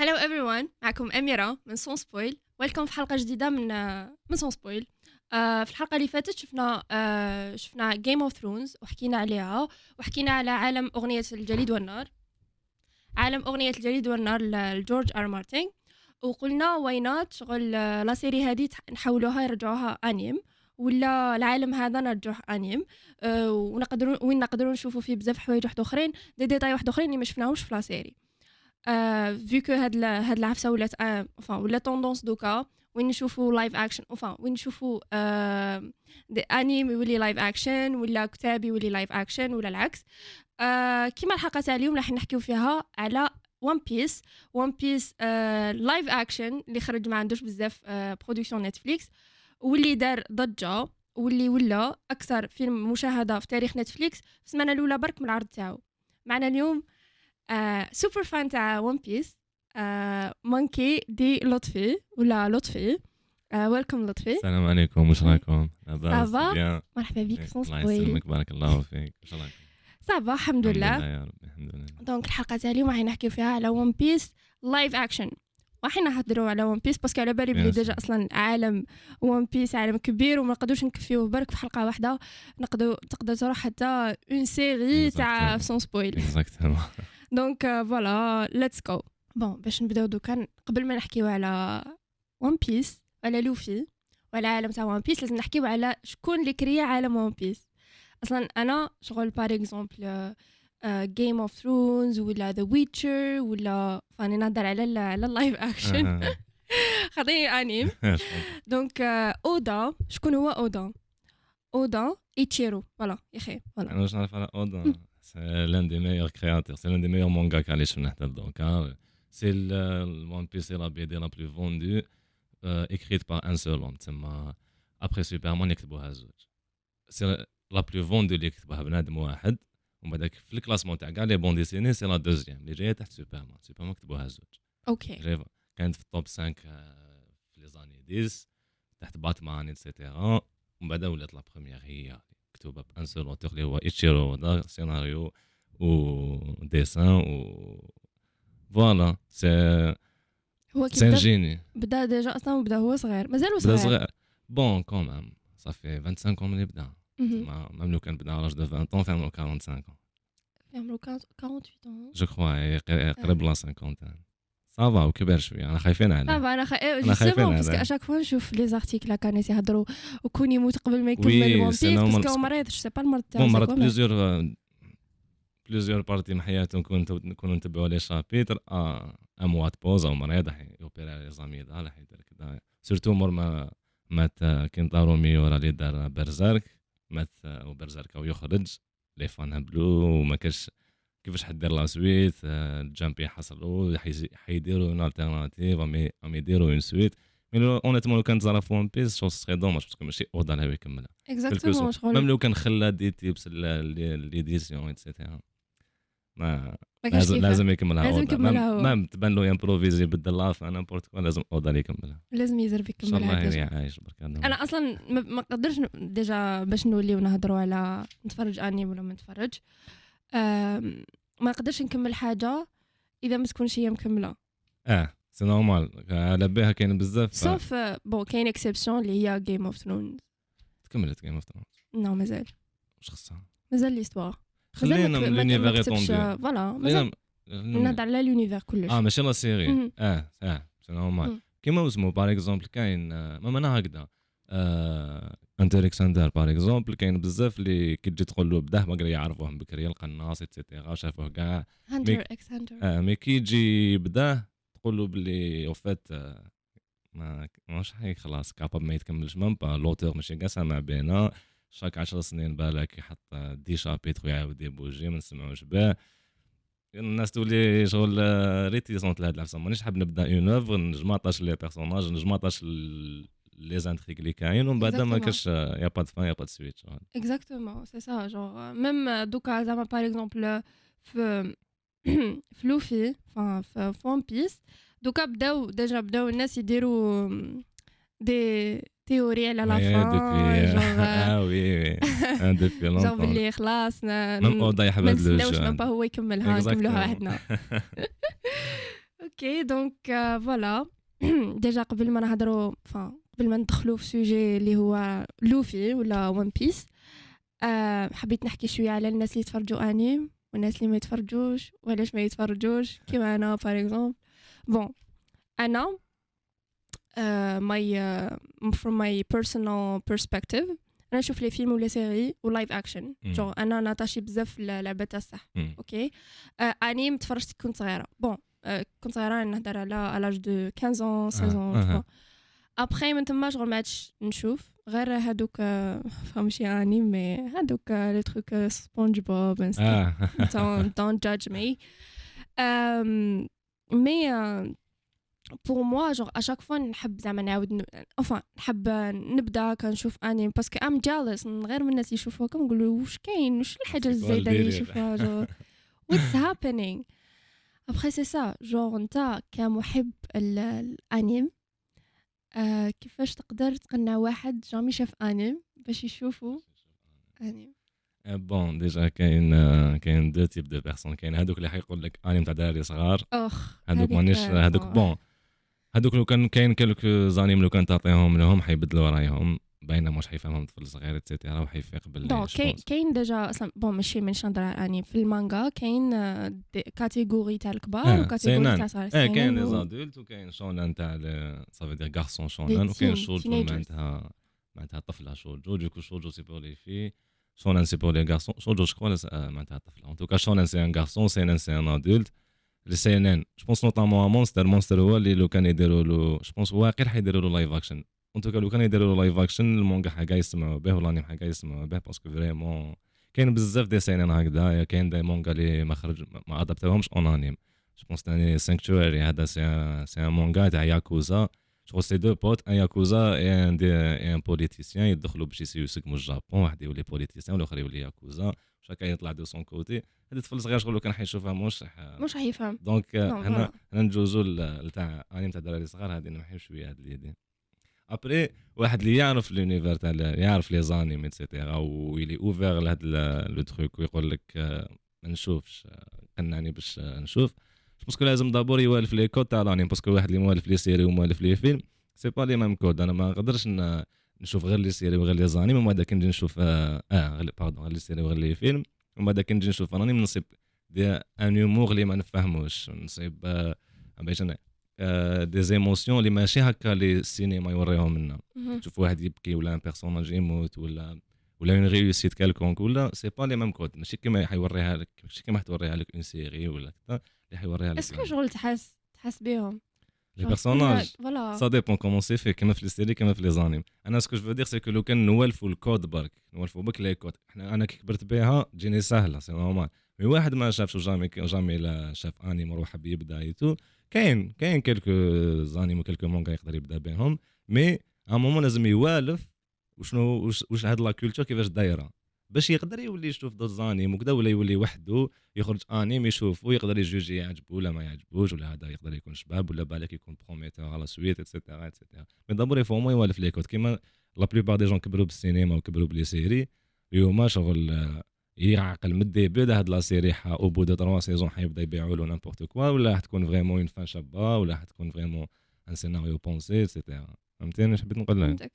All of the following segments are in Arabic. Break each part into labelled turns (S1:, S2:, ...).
S1: Hello everyone. معكم أميرة من Sans Spoil welcome في حلقة جديدة من من Sans Spoil آه في الحلقة اللي فاتت شفنا آه شفنا Game of Thrones وحكينا عليها وحكينا على عالم أغنية الجليد والنار. عالم أغنية الجليد والنار لجورج آر مارتن. وقلنا واي شغل آه، la série هذه نحولوها يرجعوها أنيم ولا العالم هذا نرجعوه أنيم. أه ونقدروا وين نقدروا نشوفوا فيه بزاف حوايج واحد أخرين. دي ديتاي واحد أخرين اللي ما شفناهوش في la série vu que هاد هاد العفسة ولات أه ولا tendance دوكا وين نشوفوا live action اوفا وين نشوفوا des animes يولي live action ولا كتاب يولي live action ولا العكس. كيما الحلقة تاع اليوم راح نحكيو فيها على One Piece One Piece live action اللي خرج ما عندوش بزاف production نتفليكس واللي دار ضجة واللي ولا أكثر فيلم مشاهدة في تاريخ نتفليكس في السمانة الأولى برك من العرض تاعو. معنا اليوم آه super fan تاع One Piece آه Monkey D. لطفي ولا لطفي آه welcome لطفي
S2: السلام عليكم واش راكم؟
S1: ça va مرحبا بك سون
S2: الله يسلمك بارك الله فيك. واش راكم؟
S1: Ça va الحمد لله.
S2: يا ربي الحمد لله.
S1: Donc الحلقة تاع اليوم راح نحكيو فيها على One Piece live action وحين نهضروا على One Piece parce que على بالي بلي déjà أصلا عالم One Piece عالم كبير وما نقدروش نكفيوه برك في حلقة واحدة. نقدروا تقدر تروح حتى une série تاع Sans Spoil
S2: exactement
S1: donc voilà let's go bon باش نبداو دوكا قبل ما نحكيو على One Piece على لوفي وعلى عالم تاع One Piece لازم نحكيو على شكون اللي كريا عالم One Piece أصلا أنا شغل par exemple Game of Thrones ولا The Witcher ولا فاني نهضر على على ال live action خاطيني انيم donc اودا شكون هو اودا اودا ايتشيرو voilà يا أخي
S2: voilà أنا واش نعرف على اودا c'est l'un des meilleurs créateurs c'est l'un des meilleurs mangakas اللي شفنا حتى دوكا c'est One Piece c'est la BD la plus vendue écrite par un seul homme تسمى ابخي سوبرمان يكتبوها زوج c'est la plus vendue اللي يكتبوها بنادم واحد ومن بعد في ال classement تاع كاع les bandes dessinées c'est la deuxième اللي جاية تحت سوبرمان سوبرمان كتبوها زوج
S1: OK
S2: كانت في ال top 5 في les années 10 تحت باتمان et cetera ومن بعد ولات la première هي مكتوبه par un seul auteur اللي هو ايتشيرو دا سيناريو و dessin و voilà c'est
S1: هو
S2: c'est un génie
S1: بدا déjà أصلا بدا هو صغير مازال صغير
S2: بدا صغير bon quand même ça fait 25 ans ملي بدا même لو كان بدا على 20 ans fait 45 ans.
S1: في عمره 48 ans
S2: جو كخوا قريب لا 50 صافا وكبر شوية أنا خايفين عليه
S1: صافا أنا خايفين عليه باسكو اشاك فوا نشوف لي زارتيكل كان يهضروا وكون يموت قبل ما يكمل ون بيس باسكو مريض جو سي با المرض تاعو
S2: مرض بليزيور بليزيور بارتي من حياته نكونوا نتبعوا لي شابيتر آه اموات بوز أو مريض راح يوبيرا لي زاميدا راح يدير كذا سورتو مور ما مات كينتارو ميورا اللي دار برزيرك مات وبرزيرك أو يخرج لي فان هبلو وما كاش كيفاش حدير لا سويت الجامبي حصلوا حيديروا اون التيرناتيف ام يديروا اون سويت مي اونيتمون لو كان تزرا في ون بيس شو سخي دوماج باسكو ماشي اودا اللي يكملها
S1: اكزاكتومون
S2: شغل ميم لو كان خلا دي تيبس ليديسيون ايتترا ما لازم لازم يكملها
S1: لازم يكملها
S2: مام تبان له امبروفيزي يبدل لاف أنا بورت لازم اودا اللي يكملها
S1: لازم يزرب يكملها
S2: إن شاء الله عايش برك
S1: أنا أصلا ما نقدرش déjà باش نوليو نهضروا على نتفرج اني ولا ما نتفرج. ما نقدرش نكمل حاجة إذا ما تكونش هي مكملة.
S2: آه c'est normal. على بها كاين بزاف
S1: سوف bon كاين exception اللي هي Game of Thrones
S2: تكملت Game of Thrones
S1: non مازال.
S2: واش خصها؟
S1: مازال l'histoire
S2: خلينا من l'univers étendu
S1: voilà مازال نهضر على l'univers كلش.
S2: آه ماشي la série آه آه سي نورمال. كيما اسمو باغ اكزومبل كاين ما أنا هكذا. انتر اكسندر باغ اكزومبل كاين بزاف اللي كي تجي تقول له بدا ما يعرفوهم بكري القناص ايتترا شافوه كاع.
S1: هانتر إكس هانتر
S2: آه مي كي يجي بدا تقول له بلي أو فات ما ماش حي خلاص كاباب ما يتكملش مام با لوتور ماشي كاع سامع بينا. شاك 10 سنين بالك يحط دي شابيتر ويعاود يبوجي ما نسمعوش به. الناس تولي شغل réticente لهاد العفسه مانيش حاب نبدا une œuvre j'm'attache les personnages j'm'attache les intrigues اللي كاين ومن بعد ما كاش y a pas fin y a
S1: pas suite exactement c'est ça genre même دوكا زعما par exemple في في Luffy في One Piece دوكا بداو déjà بداو الناس يديروا des théories على la fin
S2: آه oui oui depuis
S1: longtemps باللي خلاص
S2: même Oda يحب
S1: هاد لو جو هو يكملها نكملوها وحدنا OK donc voilà déjà قبل ما نهضروا enfin قبل ما ندخلوا في sujet اللي هو Luffy ولا One Piece آه حبيت نحكي شوية على الناس اللي يتفرجوا انيم والناس اللي ما يتفرجوش وعلاش ما يتفرجوش كيما أنا par exemple bon أنا my from my personal perspective أنا نشوف les films ولا série و live
S2: action.
S1: جو أنا ناتاشي بزاف تاع الصح. OK آه انيم تفرجت كنت صغيرة bon آه كنت صغيرة نهضر على على l'âge de 15 ans 16
S2: آه،
S1: ans
S2: آه.
S1: ابخي من تما شغل ما عادش نشوف غير هادوك فهمتي anime mais هادوك les trucs SpongeBob. Euh, mais euh, pour moi, genre, à chaque fois, نحب زعما نعاود enfin نحب نبدا كنشوف anime parce que I'm jealous غير من الناس يشوفوها كنقول واش كاين واش الحاجة الزايده اللي؟ يشوفوها جو what's happening? Après c'est ça. Genre انت كمحب ال- الانيم آه كيفاش تقدر تقنع واحد jamais شاف أنيم باش يشوفوا anime؟
S2: bon déjà كاين آه، كاين deux types de personnes. كاين هذوك اللي حيقول لك أنيم تاع دراري صغار.
S1: أخ
S2: هذوك مانيش
S1: آه،
S2: هذوك
S1: آه.
S2: bon. هذوك لو كان كاين quelques animes لو كان تعطيهم لهم حيبدلوا رايهم. باينه مش حيفهمهم طفل صغير et cetera وحيفيق باللي donc
S1: كاين. كاين déjà أصلا bon ماشي نهضر على اني في المانغا كاين آه، catégorie تاع الكبار
S2: آه،
S1: و
S2: catégorie.
S1: تاع صغار
S2: آه كاين
S1: seinen
S2: les
S1: و-
S2: adultes وكاين shonen تاع ça veut dire garçon
S1: shonen
S2: وكاين
S1: shojo.
S2: معناتها معناتها طفلة shojo du coup shojo c'est pour les filles shonen c'est pour les garçons shojo jo معناتها طفلة. en tout cas shonen c'est un garçon seinen c'est un adulte les seinen je pense notamment Monster Monster هو اللي لو كان يديروا له je pense واقيلا حيديروا له live action en tout cas لو كان يديروا live action ال manga حاجة يسمعوا به والانيم حاجة يسمعوا به parce que vraiment كاين بزاف des seinen هكذا كاين des mangas اللي ما خرج ما ادابتوهمش en anime je pense تاني Sanctuary هذا c'est c'est un manga تاع ياكوزا شغل c'est deux potes un yakuza et un des un politicien يدخلوا باش يسيو يسقموا الجابون واحد يولي politicien والاخر يولي ياكوزا chacun يطلع de son côté هذا طفل صغير شغل كان حيشوفها موش ح-
S1: مش حيفهم donc
S2: هنا. هنا نجوزو لتاع انيم تاع دراري صغار هذه نمحيو شوية هاد اليدين après واحد اللي يعرف l'univers تاع يعرف les animes et cetera و il est ouvert لهاد le truc ويقول لك آه، ما نشوفش آه، قنعني باش آه، نشوف. parce que لازم d'abord يوالف les codes تاع ال anime parce que واحد اللي موالف les séries وموالف les films c'est pas les mêmes codes أنا ما نقدرش نشوف غير les séries وغير les animes ومن بعد كي نجي نشوف آه, آه غير pardon غير les séries وغير les films ومن بعد كي نجي نشوف انيم نصيب des un humour اللي ما نفهموش. نصيب آه باش آه des émotions اللي ماشي هكا اللي السينما يوريهم لنا. تشوف واحد يبكي ولا un personnage يموت ولا ولا une réussite quelconque ولا c'est pas les mêmes codes ماشي كيما حيوريها لك ماشي كيما حتوريها لك une série ولا كذا اللي حيوريها لك
S1: parce que شغل تحس تحس بهم
S2: les personnages
S1: voilà
S2: ça dépend comment c'est fait كيما في les séries كيما في les animes أنا ce que je veux dire c'est que لو كان نوالفوا الكود برك نوالفوا بك les codes إحنا أنا كي كبرت بها تجيني سهلة c'est normal mais واحد ما شافش jamais jamais لا شاف انيم وروح حب يبدا et tout كاين كاين quelques animes و quelques mangas يقدر يبدا بهم مي ا مومون لازم يوالف وشنو واش واش هاد la culture كيفاش دايرة. باش يقدر يولي يشوف d'autres animes وكذا ولا يولي وحده يخرج آنيم يشوفو يقدر يجوجي يعجبو ولا ما يعجبوش ولا هذا يقدر يكون شباب ولا بالك يكون prometteur على suite et cetera et cetera mais d'abord il vaut mieux يوالف les codes كيما la plupart des gens كبروا بالسينما وكبروا ب les séries اليوم شغل يعقل من ال début هاد la série حا au bout de trois saisons حيبدا يبيعوا له n'importe quoi ولا حتكون vraiment une fin شابة ولا حتكون vraiment un scénario pensé et cetera فهمتيني اش حبيت نقول لك؟
S1: فهمتك.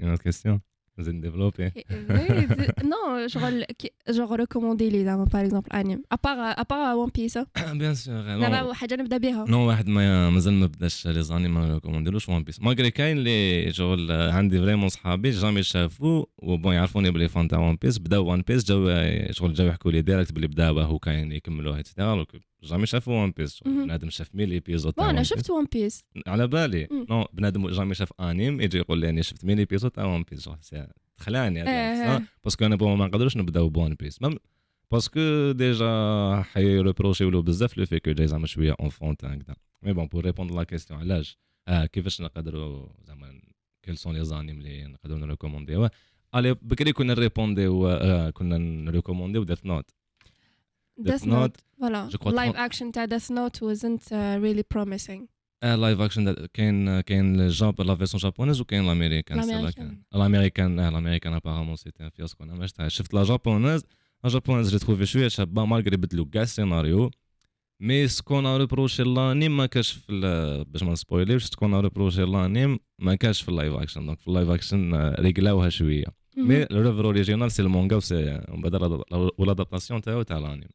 S2: une question نزيد ديفلوبي
S1: نو شغل جوغ ريكوموندي لي زعما باغ اكزومبل انيم ابار ابار ون بيس
S2: بيان سور
S1: دابا حاجة نبدا بها
S2: نو واحد ما مازال ما بداش لي زاني ما كومونديلوش ون بيس ماغري كاين اللي شغل عندي فريمون صحابي جامي شافو وبون يعرفوني بلي فان تاع ون بيس بداو ون بيس جاو شغل جاو يحكوا لي ديريكت بلي بداوه وكاين يكملوه اتسيتيرا جامي شافوا ون بيس. بنادم شاف ميل ايبيزود تاع أنا
S1: شفت ون بيس.
S2: على بالي. نو بنادم jamais شاف انيم يجي يقول لي اني شفت mille épisodes تاع One Piece خلاني هذا.
S1: parce
S2: que أنا bon ما نقدروش نبداو ب One Piece parce que déjà حيروبروشيو له بزاف le fait que جاي زعما شوية enfantin هكذا mais bon pour répondre à la question علاش آه كيفاش نقدروا زعما quels sont les animes اللي نقدروا نريكومونديو؟ الي بكري كنا نريبونديو آه كنا نريكومونديو Death Note
S1: Death
S2: Note.
S1: Note. voilà
S2: Je crois
S1: live
S2: trop-
S1: اكشن تاع Death Note wasn't uh, really promising.
S2: live action كاين كاين الجاب la version japonaise وكاين الامريكان الامريكان آه الامريكان apparemment c'était un fiasco أنا ما شفتهاش شفت la japonaise la japonaise j'ai trouvé شوية شابه malgré بدلو كاع السيناريو mais ce qu'on reprochait à l'anime ما كاش في باش ما نسبويليوش ce qu'on reprochait à l'anime ما كاش في ال live action donc في ال live action ريقلاوها شوية mais le original c'est ال manga ومن بعد وال adaptation تاعو تاع الانيم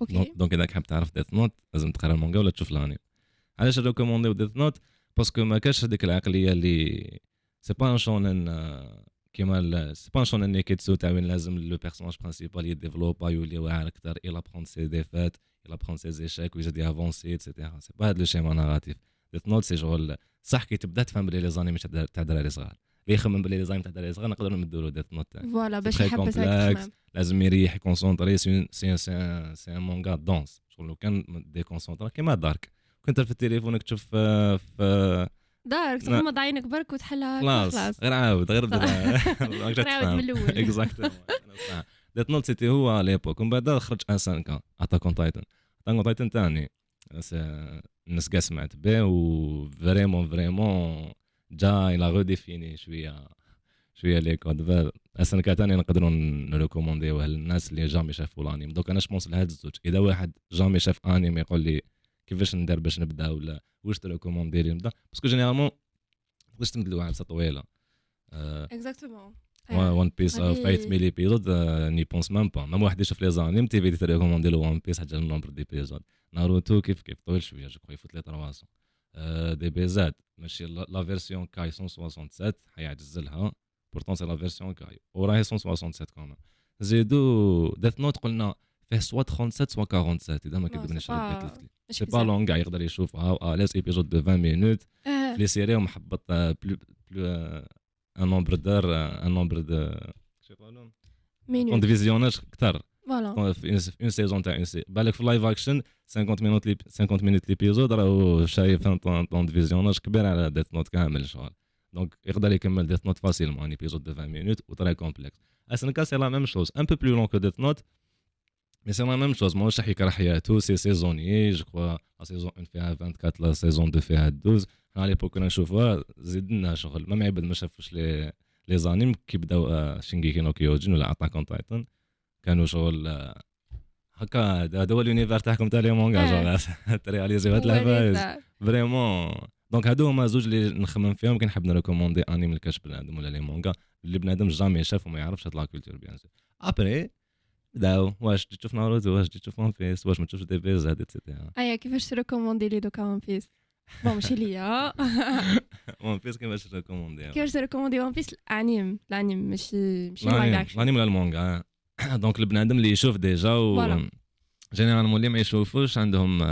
S2: أوكي. donc إذا حاب تعرف Death Note لازم تقرأ المانجا ولا تشوف الانيم علاش ريكومونديو Death Note؟ parce que ما كاش هذيك العقلية اللي c'est pas un shonen كيما c'est pas un shonen nekketsu تاع وين لازم le personnage principal يديفلوبا يولي واعر أكثر il apprend ses défaites il apprend ses échecs ويزيد يافونسي etc. c'est pas هذا le schéma narratif Death Note c'est شغل صح كي تبدأ تفهم بلي les animés تاع دراري صغار. يخمم بلي les animés تاع دراري صغار نقدروا نمدوا له Death Note
S1: voilà باش يحبس
S2: لازم يريح يكونسونطري c'est c'est c'est un manga dense شغل لو كان ديكونسونطرا كيما دارك كنت في تليفونك تشوف آه، في
S1: دارك
S2: لا.
S1: تغمض عينك برك وتحلها
S2: خلاص. غير عاود غير بدا.
S1: غير عاود من الأول.
S2: exactement Death Note c'était هو l'époque ومن بعد خرج ان 5 Attack on Titan Attack on Titan ثاني الناس كاع سمعت به و vraiment vraiment جا il a redéfini شوية شوية les codes SNK ثاني نقدروا نريكومونديوه للناس اللي jamais شافوا الأنيم. دوك أنا je pense لهاد الزوج. إذا واحد jamais شاف أنيم يقول لي كيفاش ندير باش نبدأ ولا واش تريكوموندي لي نبدأ؟ parce que généralement تقدرش تمد لواحد
S1: طويلة؟
S2: exactement One
S1: Piece
S2: فايت mille épisodes je pense même pas même واحد يشوف les animes تيفي دي تريكوموندي له One Piece حتى ال nombre d'épisodes ناروتو كيف كيف طويل شوية je crois يفوت les 300 دي بي زاد ماشي لا فيرسيون كاي 167 حيعجزلها بورتون سي لا فيرسيون كاي. وراهي 167 كومان زيدو ديث نوت قلنا فيه سوا 37 سوا 47 إذا ما على البيت الفتلي
S1: مش
S2: سي با لون كاع يقدر يشوفها ليس ايبيزود دو 20 مينوت
S1: آه،
S2: لي سيري ومحبط بلو بلو ان نومبر دار ان نومبر دو
S1: مينوت
S2: ديفيزيوناج كثر
S1: فوالا
S2: اون سيزون تاع اون سي بالك في لايف اكشن 50 مينوت لي 50 مينوت ليبيزود راهو شايف ان temps de visionnage كبير على Death Note كامل شغل donc يقدر يكمل Death Note facilement un épisode de 20 minutes و très complexe SNK c'est la même chose un peu plus long que Death Note mais c'est la même chose ماهوش راح يكره حياته c'est saisonné je crois la saison 1 فيها 24 la saison 2 فيها 12 حنا على l'époque كنا نشوفوها زدنا شغل même عباد ما شافوش les animes كي بداو Shingeki no Kyojin ولا Attack on Titan كانوا شغل هكا هذا هو ال univers تاعكم تاع les mangas
S1: آه.
S2: شغل ترياليزيو هاد العفايس vraiment donc هادو هما زوج اللي نخمم فيهم كي نحب نريكوموندي انيم لكاش بنادم ولا les mangas. اللي بنادم jamais شاف وما يعرفش هاد la culture bien sûr après بداو واش تشوف ناروتو؟ واش تشوف One Piece واش ما تشوفش DBZ etc.
S1: أيا كيفاش تريكوموندي لي دوكا One Piece bon ماشي ليا.
S2: One Piece كيفاش نريكوموندي
S1: كيفاش تريكوموندي One Piece ال anime. ال anime ماشي ماشي
S2: live
S1: action
S2: الأنيم ولا ال manga؟ donc البنادم اللي يشوف déjà و. généralement اللي ما يشوفوش عندهم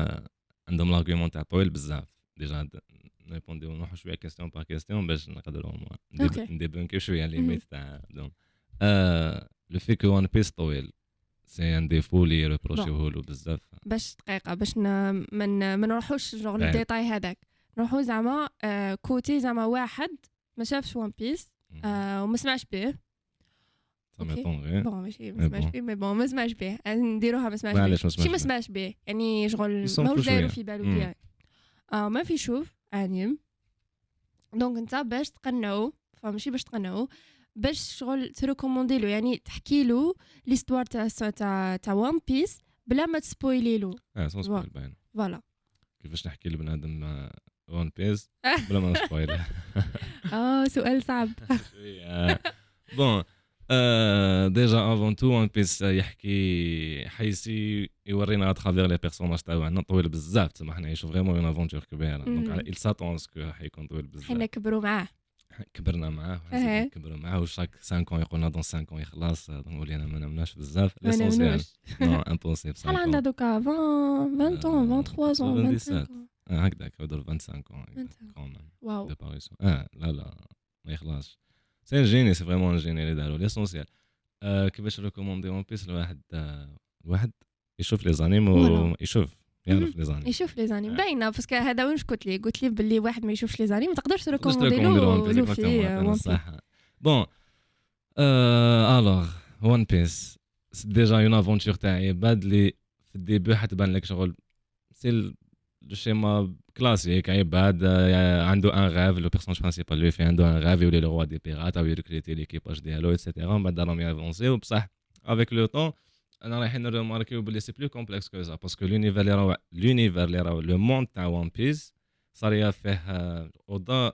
S2: عندهم l'argument تاع طويل بزاف déjà نريبونديو نروحو شوية question par question باش نقدروا. نديبونكيو
S1: شوية.
S2: limite تاع le fait que One Piece طويل c'est un défaut اللي يريبروشيوه له بزاف
S1: باش دقيقه باش ما نروحوش جوغ. الديتاي هذاك نروحو زعما côté زعما واحد ما شافش One Piece وما سمعش به
S2: غير
S1: bon ماشي ما سمعش. به mais bon ما سمعش به نديروها ما سمعش به
S2: معليش ما سمعش
S1: به يعني شغل ماهوش دايرو. في بالو آه ما في شوف anime donc انت باش تقنعو فماشي باش تقنعو باش شغل تريكوموندي له يعني تحكي له l'histoire تاع تاع تاع One Piece بلا ما تسبويلي له
S2: آه sans spoil باين
S1: voilà
S2: كيفاش نحكي لبنادم One Piece بلا ما نسبويل
S1: آه سؤال صعب
S2: بون ديجا افون تو ون بيس يحكي حيسي يورينا اترافير لي بيرسوناج تاعو طويل بزاف تما حنا نعيشو فريمون اون افونتور كبيره دونك
S1: مم.
S2: il s'attend سكو حيكون طويل
S1: حنا
S2: بزاف
S1: كبروا معاه
S2: كبرنا معاه. كبرنا معاه وشاك 5 ans يقولنا دون 5 ans يخلص دونك ولينا ما نمناش بزاف ليسونسيال نو امبوسيبل
S1: شحال عندها دوكا 20 20
S2: آه،
S1: 23
S2: 27.
S1: 25
S2: هكذاك يدور 25 ans.
S1: 25.
S2: كومان
S1: واو
S2: آه لا لا ما يخلصش c'est génie c'est vraiment génie اللي داروا l'essentiel آه كيفاش ريكوموندي One Piece الواحد آه الواحد يشوف les
S1: animes.
S2: ويشوف يعرف لي زانيم
S1: يشوف لي زانيم. باينه parce que هذا وين قلت لي قلت لي باللي واحد ما يشوفش les animes ما تقدرش تريكوموندي
S2: له صح bon alors One Piece déjà une aventure تاع عباد اللي في الديبي حتبان لك شغل سي le schéma classique عباد آه، عنده un rêve le personnage principal Luffy عنده un rêve يولي le roi des pirates و يريكريتي l'équipage ديالو et cetera من بعد راهم يافونسيو بصح avec le temps أنا رايحين نرماركيو بلي c'est plus complexe que ça parce que l'univers اللي راهو l'univers اللي راهو le monde تاع One Piece صار فيه Oda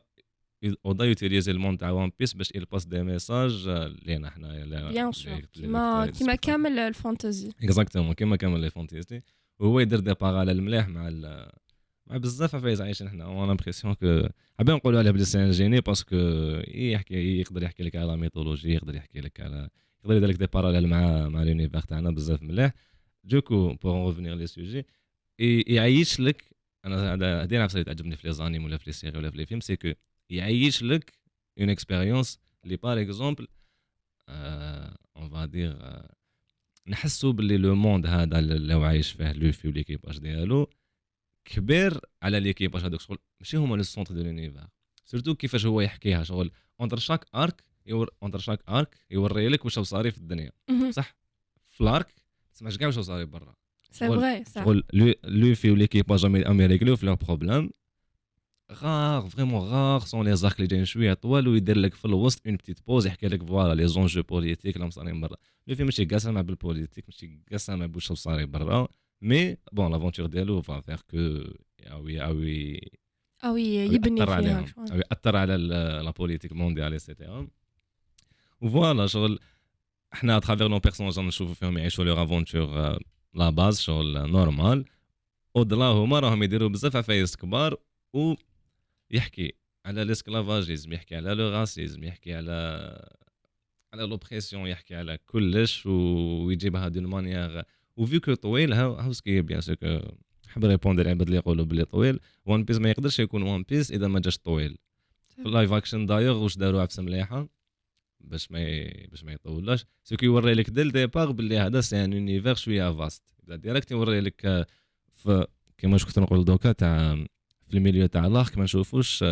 S2: Oda يوتيليزي ال monde تاع One Piece باش يلباس دي ميساج لينا حنايا
S1: بيان سور كيما كيما كامل ال
S2: fantasy exactement كيما كامل les fantasy وهو يدير des parallèles مليح مع مع بزاف عفايس عايشين حنا. on a l'impression que حابين نقولوا عليه بلي c'est un génie parce que يحكي يقدر يحكي لك على mythologie يقدر يحكي لك على يقدر يدير لك des parallèles مع مع l'univers تاعنا بزاف مليح. donc pour revenir au sujet يعيش لك أنا هذه نعرف تعجبني في les animes ولا في les séries ولا في les films c'est que يعيش لك une expérience اللي par exemple on va dire نحسوا باللي le monde هذا اللي هو عايش فيه Luffy و l'équipage ديالو كبير على ليكيباج هذوك شغل ماشي هما لو سونتر دو لونيفير. سورتو كيفاش هو يحكيها شغل entre chaque arc يور entre chaque arc يوري لك واش صاري في الدنيا. صح؟ في ال arc تسمعش كاع واش صاري برا.
S1: c'est vrai
S2: صح شغل Luffy و l'équipage امريكي في le problème غار vraiment غار sont les arcs اللي جايين شوية طوال ويدير لك في الوسط une petite pause يحكي لك voilà les enjeux politiques اللي صارين برا Luffy ماشي كاع سامع بال politique ماشي كاع سامع بواش صاري برا mais bon l'aventure ديالو va faire que oui oui
S1: oui يبني فيها
S2: و ياثر على la politique mondiale et cetera و voilà شغل إحنا à travers nos personnages نشوفوا فيهم يعيشوا leur aventure là-bas شغل normal ودلا هما راهم يديروا بزاف عفايس كبار و يحكي على ال esclavagisme يحكي على le racisme يحكي على على l'oppression يحكي على كلش ويجيبها d'une manière وفيو que طويل هاو ce qui est bien c'est que نحب répondre العباد اللي يقولوا بلي طويل. One Piece ما يقدرش يكون One Piece إذا ما جاش طويل. في ال live action d'ailleurs واش داروا عفسه مليحة؟ باش ما ي... باش ما يطولش. ce qui يوري لك dès le départ باللي هذا c'est un univers شوية vaste ديريكت يوري لك في كيما كنت نقول دوكا تاع في الميليو تاع لاخ ما نشوفوش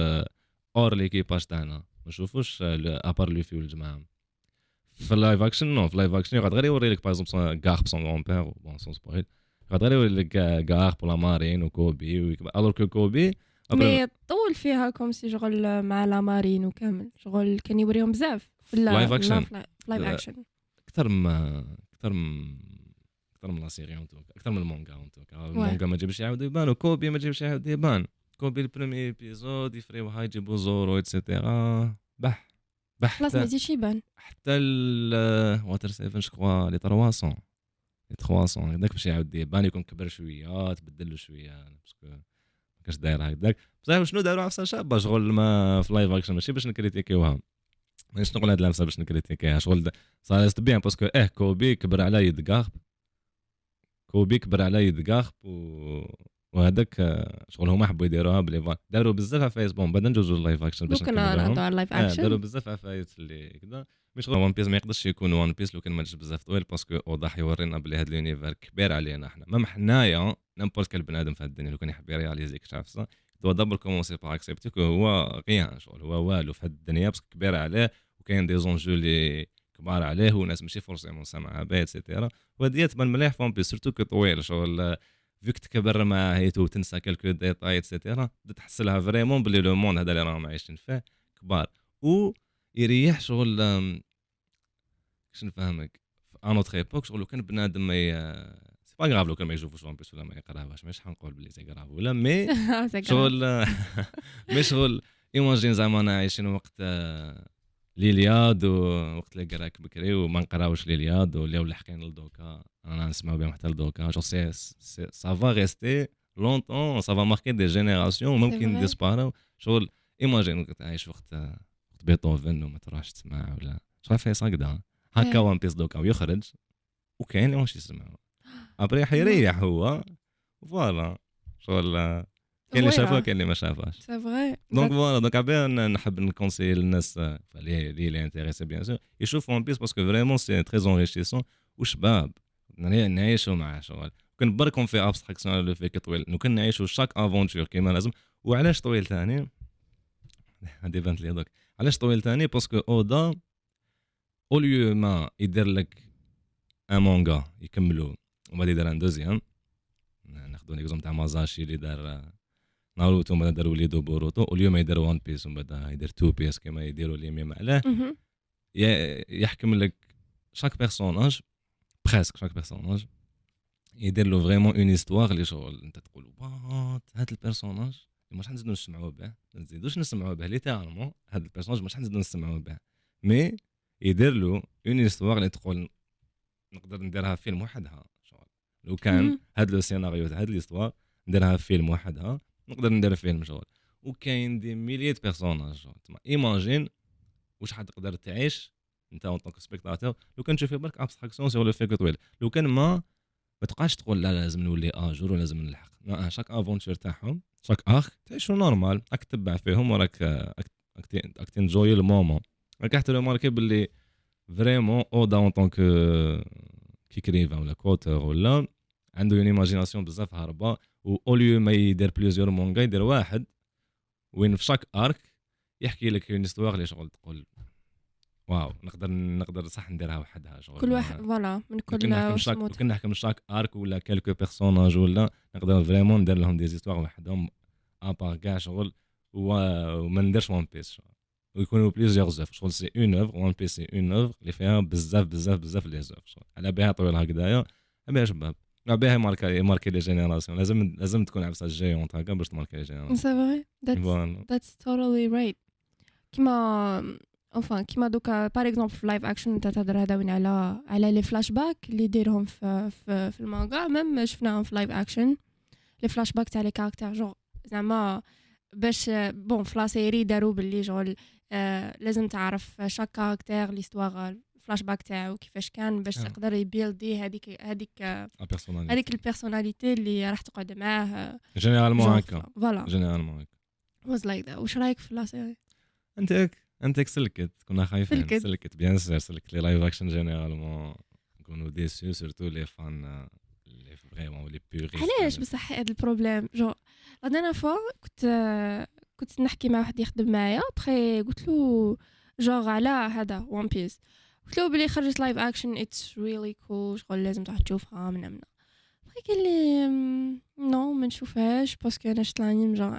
S2: اور ليكيباج تاعنا. ما نشوفوش ابار لو في والجماعه في اللايف اكشن نو في اللايف اكشن يقعد غير يوري لك باغ غار بسون غون بير بون سون سبويل يقعد غير يوري لك غار بولا مارين وكوبي الور كو كوبي
S1: مي طول فيها كوم سي شغل مع لا مارين وكامل شغل كان يوريهم بزاف
S2: في اللايف اكشن
S1: في اللايف اكشن
S2: أكثر ما أكثر أكثر من لا سيري أكثر من المونغا المونغا ما جابش يعاود يبان وكوبي ما جابش يعاود يبان. كوبي البرومي إيبيزود يفريو هاي يجيبو زورو اتسيتيرا بح بح
S1: خلاص ما يزيدش يبان.
S2: حتى واتر سيفن شكوا لي 300 لي 300 هذاك باش يعاود يبان يكون كبر شوية تبدل شوية باسكو ما كاش داير هكذاك. بصح شنو داروا عفسه شابه شغل ما في لايف اكشن ماشي باش نكريتيكيوها. مانيش نقول هاد العفسه باش نكريتيكيها. شغل صارت bien parce que آه Koby كبر على يد Garp Koby كبر على يد Garp و وهذاك شغل هما حبوا يديروها بلي داروا بزاف عفايس bon بعدا ندوزو ال live action
S1: باش ممكن نهضروا اللايف اكشن
S2: داروا بزاف عفايس اللي كذا مش شغل One Piece ما يقدرش يكون One Piece لو كان ما بزاف طويل parce que وضح يورينا بلي هذا ال univers كبير علينا إحنا. même حنايا n'importe quel بنادم في الدنيا لو كان يحب يرياليزي كش عارف دو دابر كومونسي باغ اكسبتي كو هو غيان شغل هو والو في الدنيا باسكو كبير عليه وكاين دي زونجو اللي كبار عليه وناس ماشي فورسيمون سامعها باهي اتسيتيرا وهذه تبان مليح فون بيس سورتو كو طويل شغل فيك تكبر مع هيتو وتنسى كالكو ديتاي اتسيتيرا تحس لها فريمون بلي لو موند هذا اللي راهم عايشين فيه كبار. و يريح شغل كش نفهمك؟ في انوتر ايبوك شغل كان بنادم ما سي با غراف لو كان ما يشوفوش ون بيس ولا ما يقراهاش ماشي حنقول بلي سي غراف ولا مي شغل مي شغل ايماجين زعما أنا عايشين وقت ليلياد ووقت اللي قراك بكري وما نقراوش ليلياد ولاو لاحقين لدوكا أنا نسمعو بهم حتى لدوكا. جو سي سا فا ريستي لونتون سا فا ماركي دي جينيراسيون ممكن ديسباراو شغل ايماجين كنت عايش وقت وقت بيتهوفن وما تروحش تسمع ولا. شغل في هكذا هكا وان بيس دوكا ويخرج وكاين اللي ماش يسمعوا ابري حيريح هو. فوالا شغل كاين اللي شافوه كاين اللي ما شافوهاش
S1: سي فغي
S2: دونك فوالا دونك عبال نحب نكونسي للناس اللي اللي انتريسي بيان سور يشوفوا ون بيس باسكو فريمون سي تري انريشيسون وشباب نعيشوا معاه شغل كان بركم في ابستراكسيون لو فيك طويل لو كان نعيشوا شاك افونتور كيما لازم وعلاش طويل ثاني هادي بانت لي دوك علاش طويل ثاني باسكو اودا أو ليو ما يدير لك ان يكملوا ومن بعد يدير ان دوزيام ناخذ ليكزومبل تاع مازاشي اللي دار ناروتو بعد داروا وليدو بوروتو واليوم يدير وان بيس ومن بعد يدير تو بيس كما يديروا اليمين عليه يحكم لك شاك بيرسوناج بريسك شاك بيرسوناج يدير له فريمون اون هيستوار اللي شغل. انت تقول وات هذا البيرسوناج مش حنزيدو نسمعوا به. ما نزيدوش نسمعوا به ليترالمون هذا البيرسوناج مش حنزيدو نسمعوا به. mais يدير له une histoire اللي تقول نقدر نديرها فيلم وحدها. شغل. لو كان. هاد le scénario تاع هاد l'histoire نديرها فيلم وحدها. نقدر ندير فيلم شغل وكاين des milliers de personnages تما imagine واش حتقدر تعيش انت en tant que spectateur لو كان تشوف برك abstraction sur le fait que طويل لو كان ما ما تبقاش تقول لا لازم نولي à jour ولازم نلحق. لا chaque aventure تاعهم chaque arc تعيشوا normal راك تتبع فيهم وراك راك راك- ت enjoy ي ال moment راك حتى remarqué باللي vraiment Oda en tant qu'écrivain ولا qu'auteur ولا عنده une imagination بزاف هاربة و au lieu ما يدير plusieurs mangas يدير واحد وين في chaque arc يحكي لك une histoire اللي شغل تقول. waw نقدر نقدر صح نديرها وحدها شغل.
S1: كل واحد voilà من كل
S2: كنا نحكم
S1: chaque.
S2: كنا نحكم chaque arc ولا quelques personnages ولا نقدر vraiment ندير لهم des histoires وحدهم à part كاع شغل وما نديرش One Piece شغل ويكونوا plusieurs œuvres شغل c'est une œuvre One Piece c'est une œuvre اللي فيها بزاف بزاف بزاف les œuvres على بها طويل هكذايا على بها بها marqua marqué les générations لازم لازم تكون عفسة géante هكا باش ت marquer les
S1: générations c'est that's
S2: voilà
S1: that's totally right. كيما enfin كيما دوكا par exemple في live action انت تهضر هذا وين على على les flashbacks اللي يديرهم في في, في ال manga même شفناهم في live action les flashbacks تاع les caractères genre زعما باش bon في la série داروا باللي شغل آه لازم تعرف chaque caractère l'histoire ال flashback تاعو كيفاش كان باش
S2: آه.
S1: تقدر ي builder هذيك
S2: هذيك
S1: هذيك ال personnalité اللي راح تقعد معاه.
S2: généralement هكا.
S1: voilà
S2: généralement هكا.
S1: was like that واش رايك في لا
S2: أنت أنت سلكت. كنا خايفين.
S1: سلكت.
S2: سلكت bien sûr سلكت les live action généralement نكونوا déçus surtout les fans les vraiment les puristes
S1: علاش بصح هذا ال problème genre la dernière fois كنت كنت نحكي مع واحد يخدم معايا. بخي قلت له جوغ على هذا One Piece قلت له بلي خرجت live action it's really cool شغل لازم تروح تشوفها. من منا بخي قال لي "مم، non ما نشوفهاش parce que أنا شفت ال anime genre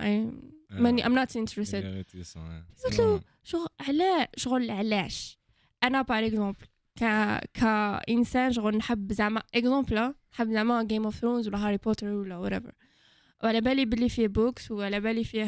S1: ماني I'm not interested قلت له شغل علا شغل علاش؟ أنا par exemple ك كإنسان شغل نحب زعما exemple نحب زعما Game of Thrones ولا Harry Potter ولا whatever. وعلى بالي بلي فيه books وعلى بالي فيه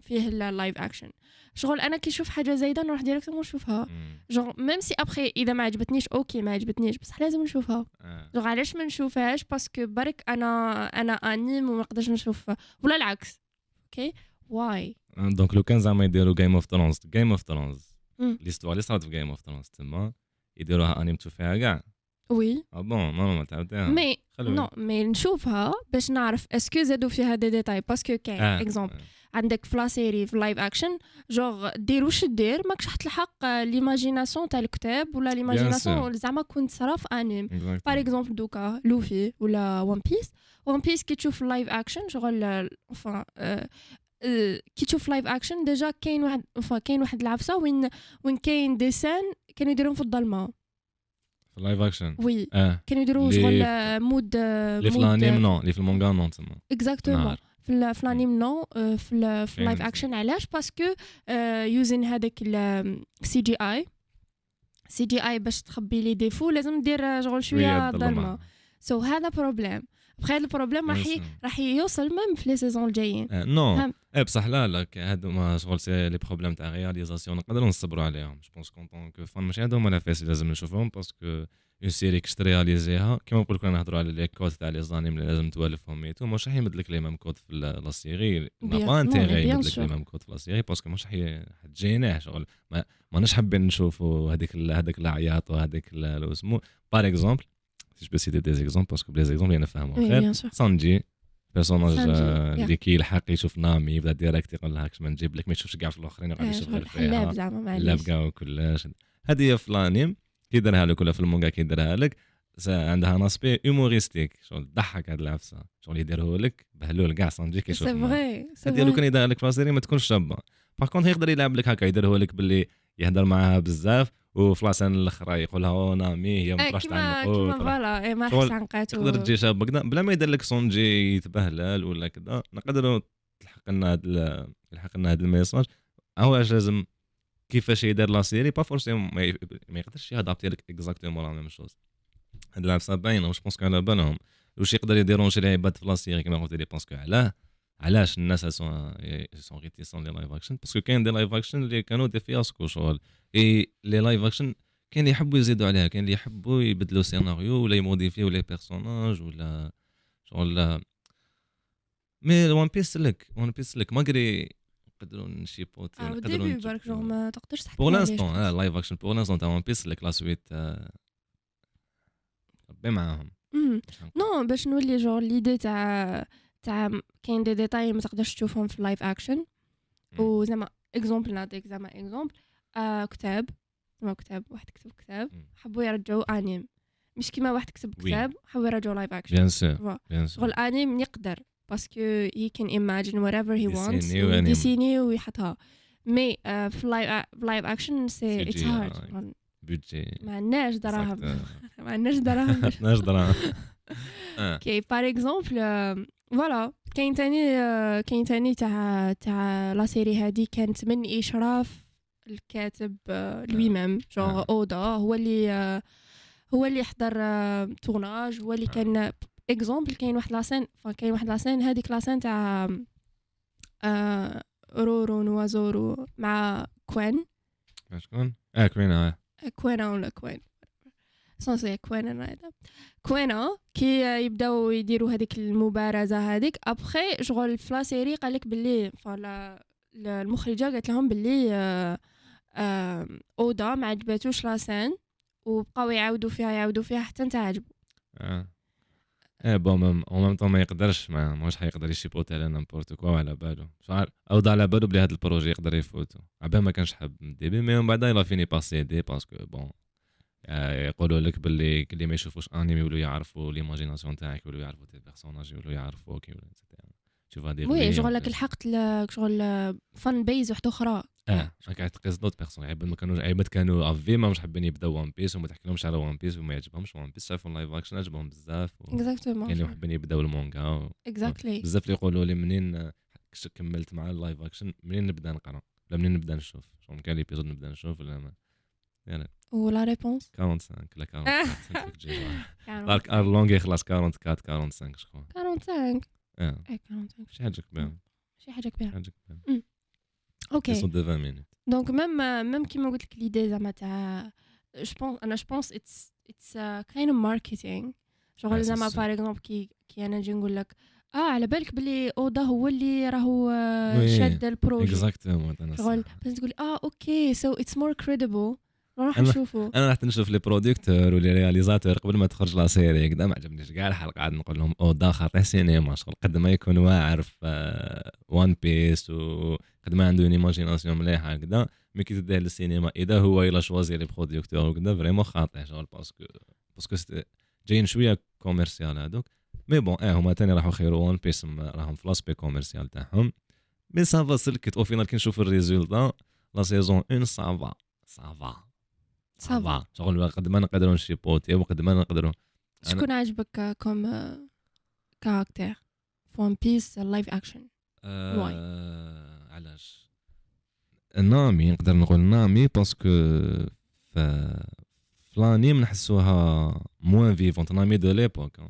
S1: فيه ال live action شغل أنا كي نشوف حاجة زايدة نروح directement نشوفها genre même si après إذا ما عجبتنيش OK ما عجبتنيش بصح لازم نشوفها. جونغ علاش ما نشوفهاش؟ parce que برك أنا أنا انيم وما نقدرش نشوف. ولا العكس. OK واي
S2: donc لو كان زعما يديروا Game of Thrones Game of
S1: Thrones.
S2: l'histoire اللي صارت في Game of Thrones تما. يديروها انيمتو فيها كاع.
S1: oui
S2: آه bon normal تعاوديها mais.
S1: non mais نشوفها باش نعرف est-ce que زادوا فيها des détails parce que كاين.
S2: آه.
S1: exemple عندك في la série في live action genre دير واش دير ماكش راح تلحق l'imagination تاع الكتاب ولا l'imagination زعما كنت صرا في
S2: anime.
S1: par exemple دوكا لوفي ولا One Piece One Piece كي تشوف live action شغل enfin آه، آه، كي تشوف live action déjà كاين واحد كاين واحد العفسة وين وين كاين des scènes كانوا يديرون في الظلمه
S2: في ال live
S1: action
S2: oui
S1: كانوا يديروا
S2: لي-
S1: شغل آه، mode
S2: اللي في ال anime non اللي في ال manga non تما
S1: exactement.
S2: في
S1: في ال anime non آه، في ال
S2: live.
S1: action علاش parce que using هذاك السي جي اي سي جي اي باش تخبي les défauts لازم دير شغل
S2: شوية
S1: ظلمه so هذا problème après هذا ال problème راح راح يوصل même في les saisons الجايين.
S2: non
S1: فهمت.
S2: إيه بصح لا لا هادو ما شغل c'est les problèmes تاع réalisation نقدروا نصبروا عليهم. je pense qu'en tant que fan ماشي هادو هما العفايس اللي لازم نشوفهم parce que une série كش ت réaliser ها كيما نقول لك نهضروا على les codes تاع les animes اللي لازم توالفهم et tout مش راح يمد لك les mêmes codes في la
S1: série. mais
S2: pas
S1: entier
S2: يمد لك. les mêmes codes في la série parce que مش راح تجيناه شغل. ما ماناش حابين نشوفوا هذيك هذاك العياط وهذيك اسمو بار اكزومبل سي جو سيتي دي زيكزومبل باسكو بلي زيكزومبل أنا نفهمهم
S1: وي
S2: خير سانجي بيرسوناج. اللي كي يلحق يشوف نامي يبدا ديريكت يقول لها كش ما نجيب لك ما يشوفش كاع في الاخرين يقعد يشوف غير فيها اللبقه وكلش هذه هي في الانيم كي دارها لك ولا في المونغا كي دارها لك عندها ناسبي هيوموريستيك شغل ضحك هاد العفسة شغل يديره لك بهلول كاع سانجي كيشوف
S1: سي. فغي سي
S2: هذه لو كان يدير لك في السيري ما تكونش شابة. باغ كونت يقدر يلعب لك هكا يديره لك باللي يهدر معاها بزاف وفي لاسان الأخرى يقول لها أو نامي هي ما
S1: إيه،
S2: تروحش
S1: كيما
S2: تعلق
S1: كيما فوالا إيه، ما
S2: شغل
S1: حس عنقات
S2: تقدر تجي شاب كذا بلا ما يدير لك سونجي يتبهلل ولا كذا نقدروا تلحق لنا هذا ال- يلحق لنا هذا الميساج. هو اش لازم كيفاش يدير لا سيري. با فورسيمون ما يقدرش يادابتي لك اكزاكتومون لا ميم شوز هاد العبسه باينة واش بونسكو على بالهم واش يقدر يديرونجي العباد في لاسيري كيما قلت لي؟ بونسكو علاه علاش الناس سون سون ريتيسون لي لايف اكشن باسكو كاين دي لايف اكشن اللي كانوا دي فياسكو شغل. اي لي لايف اكشن كاين اللي يحبوا يزيدوا عليها. كاين اللي يحبوا يبدلوا سيناريو ولا يموديفيو لي بيرسوناج ولا شغل. مي ون بيس لك ون بيس لك. ماغري نقدروا نشيبوت
S1: آه،
S2: نقدروا
S1: وديبي برك جو ما تقدرش تحكم
S2: بور لانستون
S1: آه.
S2: لايف اكشن بور لانستون تاع ون بيس لك لا سويت آه، ربي معاهم.
S1: نو باش نولي جور ليدي تاع تاع كاين دي ديتاي ما تقدرش تشوفهم في ال live
S2: action.
S1: وزعما exemple نعطيك زعما exemple آه كتاب زعما كتاب واحد كتب كتاب. حبوا يرجعوا انيم مش كيما واحد كتب. كتاب حبوا يرجعوا live
S2: action bien
S1: sûr.
S2: bien sûr
S1: شغل انيم يقدر parce que هي كان imagine whatever he wants
S2: يديسيني وانيم.
S1: ويديسيني ويحطها mais في live action c'est
S2: it's.
S1: hard
S2: budget
S1: ما عندناش دراهم. ما عندناش دراهم باش
S2: ناش دراهم آه
S1: أوكي باغ اكزومبل فوالا كاين تاني كاين تاني تاع تاع لا سيري هادي كانت من اشراف الكاتب لوي ميم جونغ. اودا هو اللي هو اللي حضر تورناج هو اللي. كان اكزومبل كاين واحد لاسين كاين واحد لاسين هذيك لاسين تاع آه، رورو نوازورو مع كوين
S2: شكون؟ آه كوين آه.
S1: كوينة ولا كوين سونسي كوينة هذا كوينة كي يبداو يديروا هذيك المبارزة هذيك ابخي شغل في لا سيري قالك باللي فلا المخرجة قالت لهم باللي آه، آه، أودا ما عجباتوش لاسين وبقاو يعاودوا فيها يعاودوا فيها حتى انت عجبو.
S2: إيه بون اون ميم ما يقدرش ما ماهوش حيقدر يشيبوتي على نامبورت كوا على بالو. مش عارف أو على بالو بلي هذا البروجي يقدر يفوتو. عباه ما كانش حاب من الديبي مي من بعد يلا فيني باسي دي باسكو بون آه، يقولوا لك باللي اللي ما يشوفوش انمي يولوا يعرفوا ليماجيناسيون تاعك يولوا يعرفوا تي بيرسوناج يولوا يعرفوا كي ولا تشوف هذه
S1: وي شغل لك لحقت ل- شغل فن بيز واحدة أخرى.
S2: آه قاعد تقيس دوت بيرسون عيب ما كانوا عيب كانوا افي ما مش حابين يبداو ون بيس وما تحكي لهمش على ون بيس وما يعجبهمش ون بيس شافوا لايف اكشن عجبهم بزاف و- كاين اللي
S1: اكزاكتومون
S2: حابين يبداو المونغا و-
S1: اكزاكتلي
S2: بزاف اللي يقولوا لي منين كملت مع اللايف اكشن منين نبدأ نقرأ؟ ولا منين نبدأ نشوف؟ شغل كان ليبيزود نبدأ نشوف ولا ما؟
S1: ولا ريبونس
S2: 45 لا 44 تجي دارك ار لونغ يخلص 44 45 شكون
S1: 45
S2: آه
S1: اي 45
S2: شي حاجة كبيره
S1: شي
S2: حاجة
S1: كبيره أوكي
S2: يصد 20 مينوت
S1: دونك ميم ميم كيما قلت لك ليدي زعما تاع جو بونس أنا جو بونس اتس اتس كاين ماركتينغ شغل زعما باغ اكزومبل كي كي أنا نجي نقول لك آه على بالك بلي Oda هو اللي راهو شاد ال
S2: projet exactement
S1: شغل. بس تقول آه okay so it's more credible نروح
S2: أنا-
S1: نشوفو
S2: أنا رحت نشوف les producteurs و les réalisateurs قبل ما تخرج la série. كذا ما عجبنيش. كاع الحلقة قاعد نقول لهم Oda خاطي سينما شغل قد ما يكون واعر في One Piece وقد ما عنده imagination مليحة. كذا mais كي تديه للسينما. إذا هو il a choisi les producteurs وكذا vraiment خاطي شغل parce que parce que جايين شوية commercial هذوك. mais bon آه هما تاني راحوا خيروا One Piece راهم في l'aspect commercial تاعهم. mais ça va سلكت au final كي نشوف الريزولتا لا سيزون 1 سافا سافا
S1: صافا
S2: شغل قد ما نقدروا نشيبوتي وقد ما نقدروا
S1: شكون عجبك comme caractère في One Piece live action
S2: آه علاش؟ نامي نقدر نقول نامي parce que ف في لانيم نحسوها موان فيفونت نامي دو ليبوك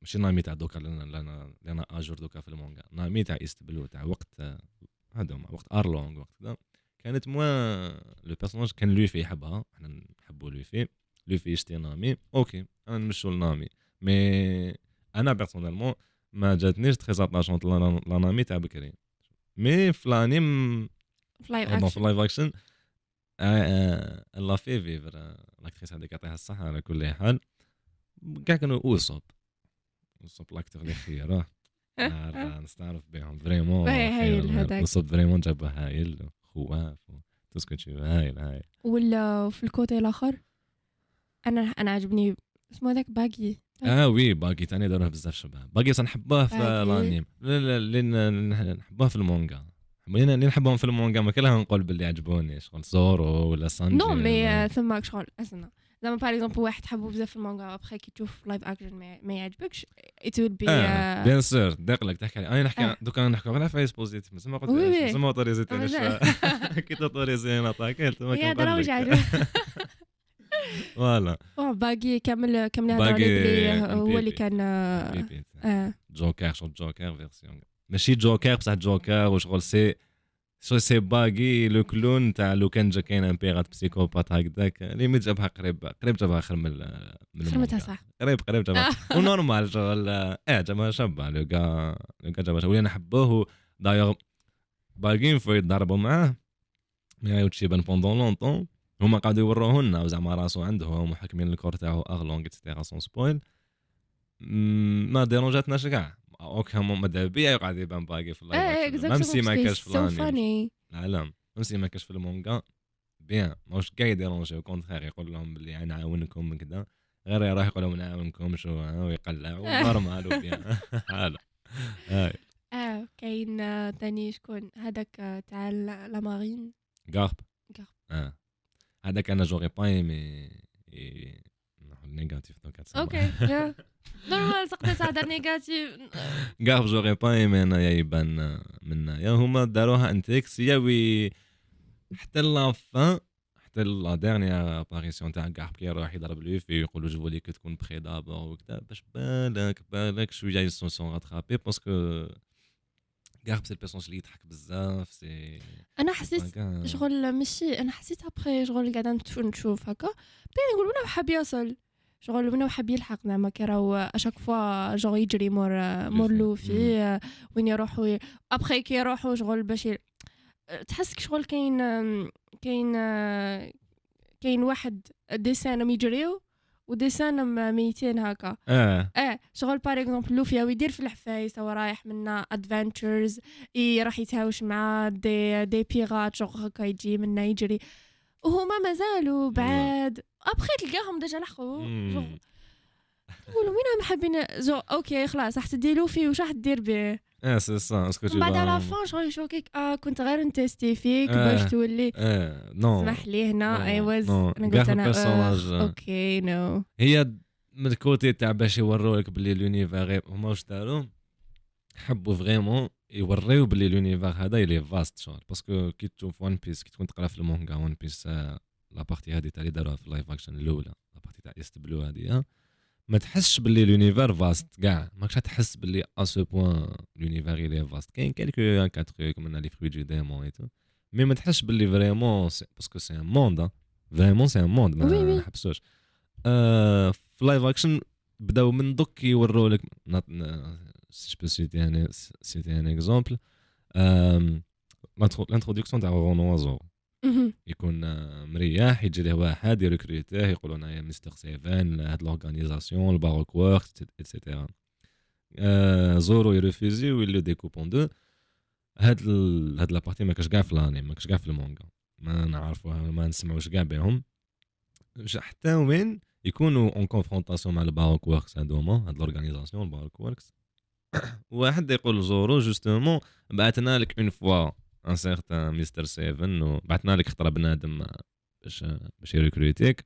S2: ماشي نامي تاع دوكا لأن لأن أجور دوكا في المونغا نامي تاع ايست بلو تاع وقت آه، هذوما وقت ارلونغ وقت كذا. كانت موان لو بيرسوناج كان لوفي يحبها إحنا نحبوا لوفي. لوفي يشتي نامي. أوكي أنا نمشوا لنامي. مي أنا بيرسونيلمون ما جاتنيش تري اتاشونت لانامي تاع بكري. مي في الانيم
S1: في لايف
S2: بون في
S1: اكشن
S2: اللايف اكشن لا في فيفر لاكتريس هذيك يعطيها الصحة على كل حال كاع كانوا اوسوب اوسوب لاكتور اللي خيره نستعرف بهم. فريمون
S1: باهي هايل هذاك.
S2: اوسوب فريمون جابه هايل. خواف توسكو تشوف هايل هايل
S1: ولا في الكوتي الآخر أنا أنا عجبني اسمه هذاك باقي.
S2: آه وي باقي. تاني داروه بزاف شبه باقي صح نحبوه في. الانيم لا لا لأن نحبوه في المونغا. لأن اللي نحبهم في المونغا ما كلها نقول باللي عجبوني. شغل زورو ولا سانجي
S1: نو مي آه، ثماك شغل اسنا زعما باغ اكزومبل واحد حبو بزاف في المانجا ابخي كي تشوف لايف اكشن ما يعجبكش ات ويل بي
S2: بيان سور داق لك تحكي علي. أنا نحكي
S1: آه.
S2: دوكا نحكوا غير فايس بوزيتيف بس ما قلت
S1: وي وي.
S2: بس ما اوتوريزيتي
S1: مازال.
S2: كي توتوريزي أنا طاكلت ما
S1: يا
S2: كنقول
S1: درا واش
S2: لك
S1: عجبك
S2: فوالا
S1: أوه، باقي كامل كامل بلي هو. اللي كان
S2: جوكر شغل جوكر فيرسيون ماشي جوكر بصح جوكر وشغل سي شغل سي باقي لو كلون تاع لو كان جا كاين ان بيغات بسيكوبات هكذاك ليميت جابها قريب قريب جابها خير من من
S1: خرمتها. صح
S2: قريب قريب جابها ونورمال شغل آه جابها شابه لو كا لو كا جابها ولينا نحبوه دايوغ باقيين في يضربوا معاه ما يعاودش يبان بوندون لونطون هما قاعدوا يوروه لنا وزعما راسو عندهم وحاكمين الكور تاعو اغلونغ اكسيتيرا سون سبويل ما ديرونجاتناش كاع أوكي هما ماذا بيا يقعد يبان باقي في اللايف ميم سي ما كاش في
S1: سو
S2: الانمي
S1: فاني
S2: لا لا ميم سي ما كاش في المونغا بيان ماهوش كاع يديرونجي كونتخير يقول لهم بلي نعاونكم كذا غير يروح يقول لهم نعاونكم شو ويقلع ونورمال وبيان. هاي.
S1: آه كاين تاني شكون؟ هذاك آه، تاع لا لا مارين
S2: غارب
S1: غارب.
S2: آه. هذاك أنا جوري با ايمي négatif
S1: donc OK normal تقدر تهضر négatif
S2: غارب j'aurais pas انايا يبان منايا هما داروها انتكس يا وي حتى la fin حتى la dernière apparition تاع غارب كي يروح يضرب لوفي يقولوا je voulais que تكون prêt d'abord وكذا باش بالك بالك شوية il se sent rattrapé parce que غارب c'est ال personnage اللي يضحك بزاف سي
S1: أنا حسيت شغل ماشي أنا حسيت ابخي شغل قاعدة نشوف هكا بين نقول وين حاب يوصل شغل وين حاب يلحق زعما كي راهو اشاك فوا جوغ يجري مور مور
S2: لوفي.
S1: وين يروحوا ابخي كي يروحوا شغل باش ي- تحس شغل كاين كاين كاين واحد ديسانهم يجريو وديسانهم ميتين هكا.
S2: آه.
S1: آه شغل باغ اكزومبل لوفي هو يدير في الحفايس هو رايح منا ادفنتشرز راح يتهاوش مع دي دي بيغات شغل هكا يجي منا يجري. وهما مازالوا بعاد. ابخي تلقاهم ديجا لحقوا. يقولوا وين حابين زو أوكي خلاص راح تدي لوفي وش راح دير به
S2: آه سي سا اسكو
S1: من بعد على فان شغل يشوكيك آه كنت غير نتيستي فيك
S2: آه.
S1: باش تولي
S2: آه نو
S1: اسمح لي هنا اي واز.
S2: أنا
S1: قلت
S2: أنا
S1: آه،. أوكي نو
S2: هي من الكوتي تاع باش يوروك بلي لونيفير هما واش داروا حبوا vraiment يوريو بلي l'univers هذا il est vaste شغل parce que كي تشوف ون بيس كي تكون تقرا في المونغا ون بيس la partie هذه تاع اللي داروها في ال live action الأولى la partie تاع ايست بلو هذه ما تحسش باللي l'univers vaste كاع ماكش تحس باللي à ce point l'univers il est vaste كاين quelques-uns quelques trucs من les fruits du démon et tout mais ما تحسش باللي vraiment parce que c'est un monde vraiment c'est
S1: un monde.
S2: ما نحبسوش. آه، في live action بداو من دوك يوروا لك si je peux citer un citer un exemple تاع رونوا زورو
S1: مهم.
S2: يكون آه، مريح يجي له واحد يريكروتيه يقولوا أنا مستر سيفن هاد l'organisation الباروك وورك et cetera زورو يرفوزي و il le découpe en deux. هاد. هاد la partie ما كاش كاع في ال animé ما كاش كاع في المونغا. ما نعرفوها ما نسمعوش كاع بهم. حتى وين يكونوا en confrontation مع الباروك ووركس هادوما هاد l'organisation الباروك ووركس واحد يقول زورو justement بعثنا لك une fois un certain مستر سيفن وبعثنا لك خطرة بنادم باش باش يريكروتيك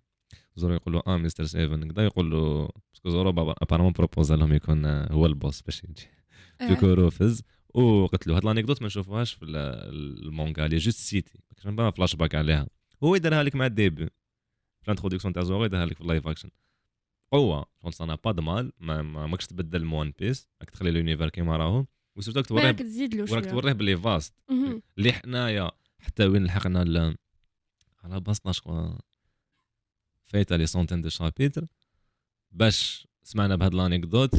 S2: زورو يقول له آه مستر سيفن كدا. يقول له parce que زورو apparemment بروبوزا لهم يكون آه، هو ال boss باش يجي.
S1: آه.
S2: دوكو فز وقلت له هاد l'anecdote ما نشوفوهاش في ال- المونغا اللي juste cité كاش با فلاش باك عليها. هو يديرها لك مع ال début. في ال introduction تاع زورو يديرها لك في ال live action قوة. شغل ça n'a pas de mal ما ما- ماكش تبدل مون بيس راك تخلي l'univers كيما راهو. و surtout راك توريه
S1: تزيد له
S2: وراك توريه بلي
S1: vaste.
S2: اللي حنايا حتى وين لحقنا ل... على بسطنا شكون فايته les centaines de chapitres. باش سمعنا بهاد l'anecdote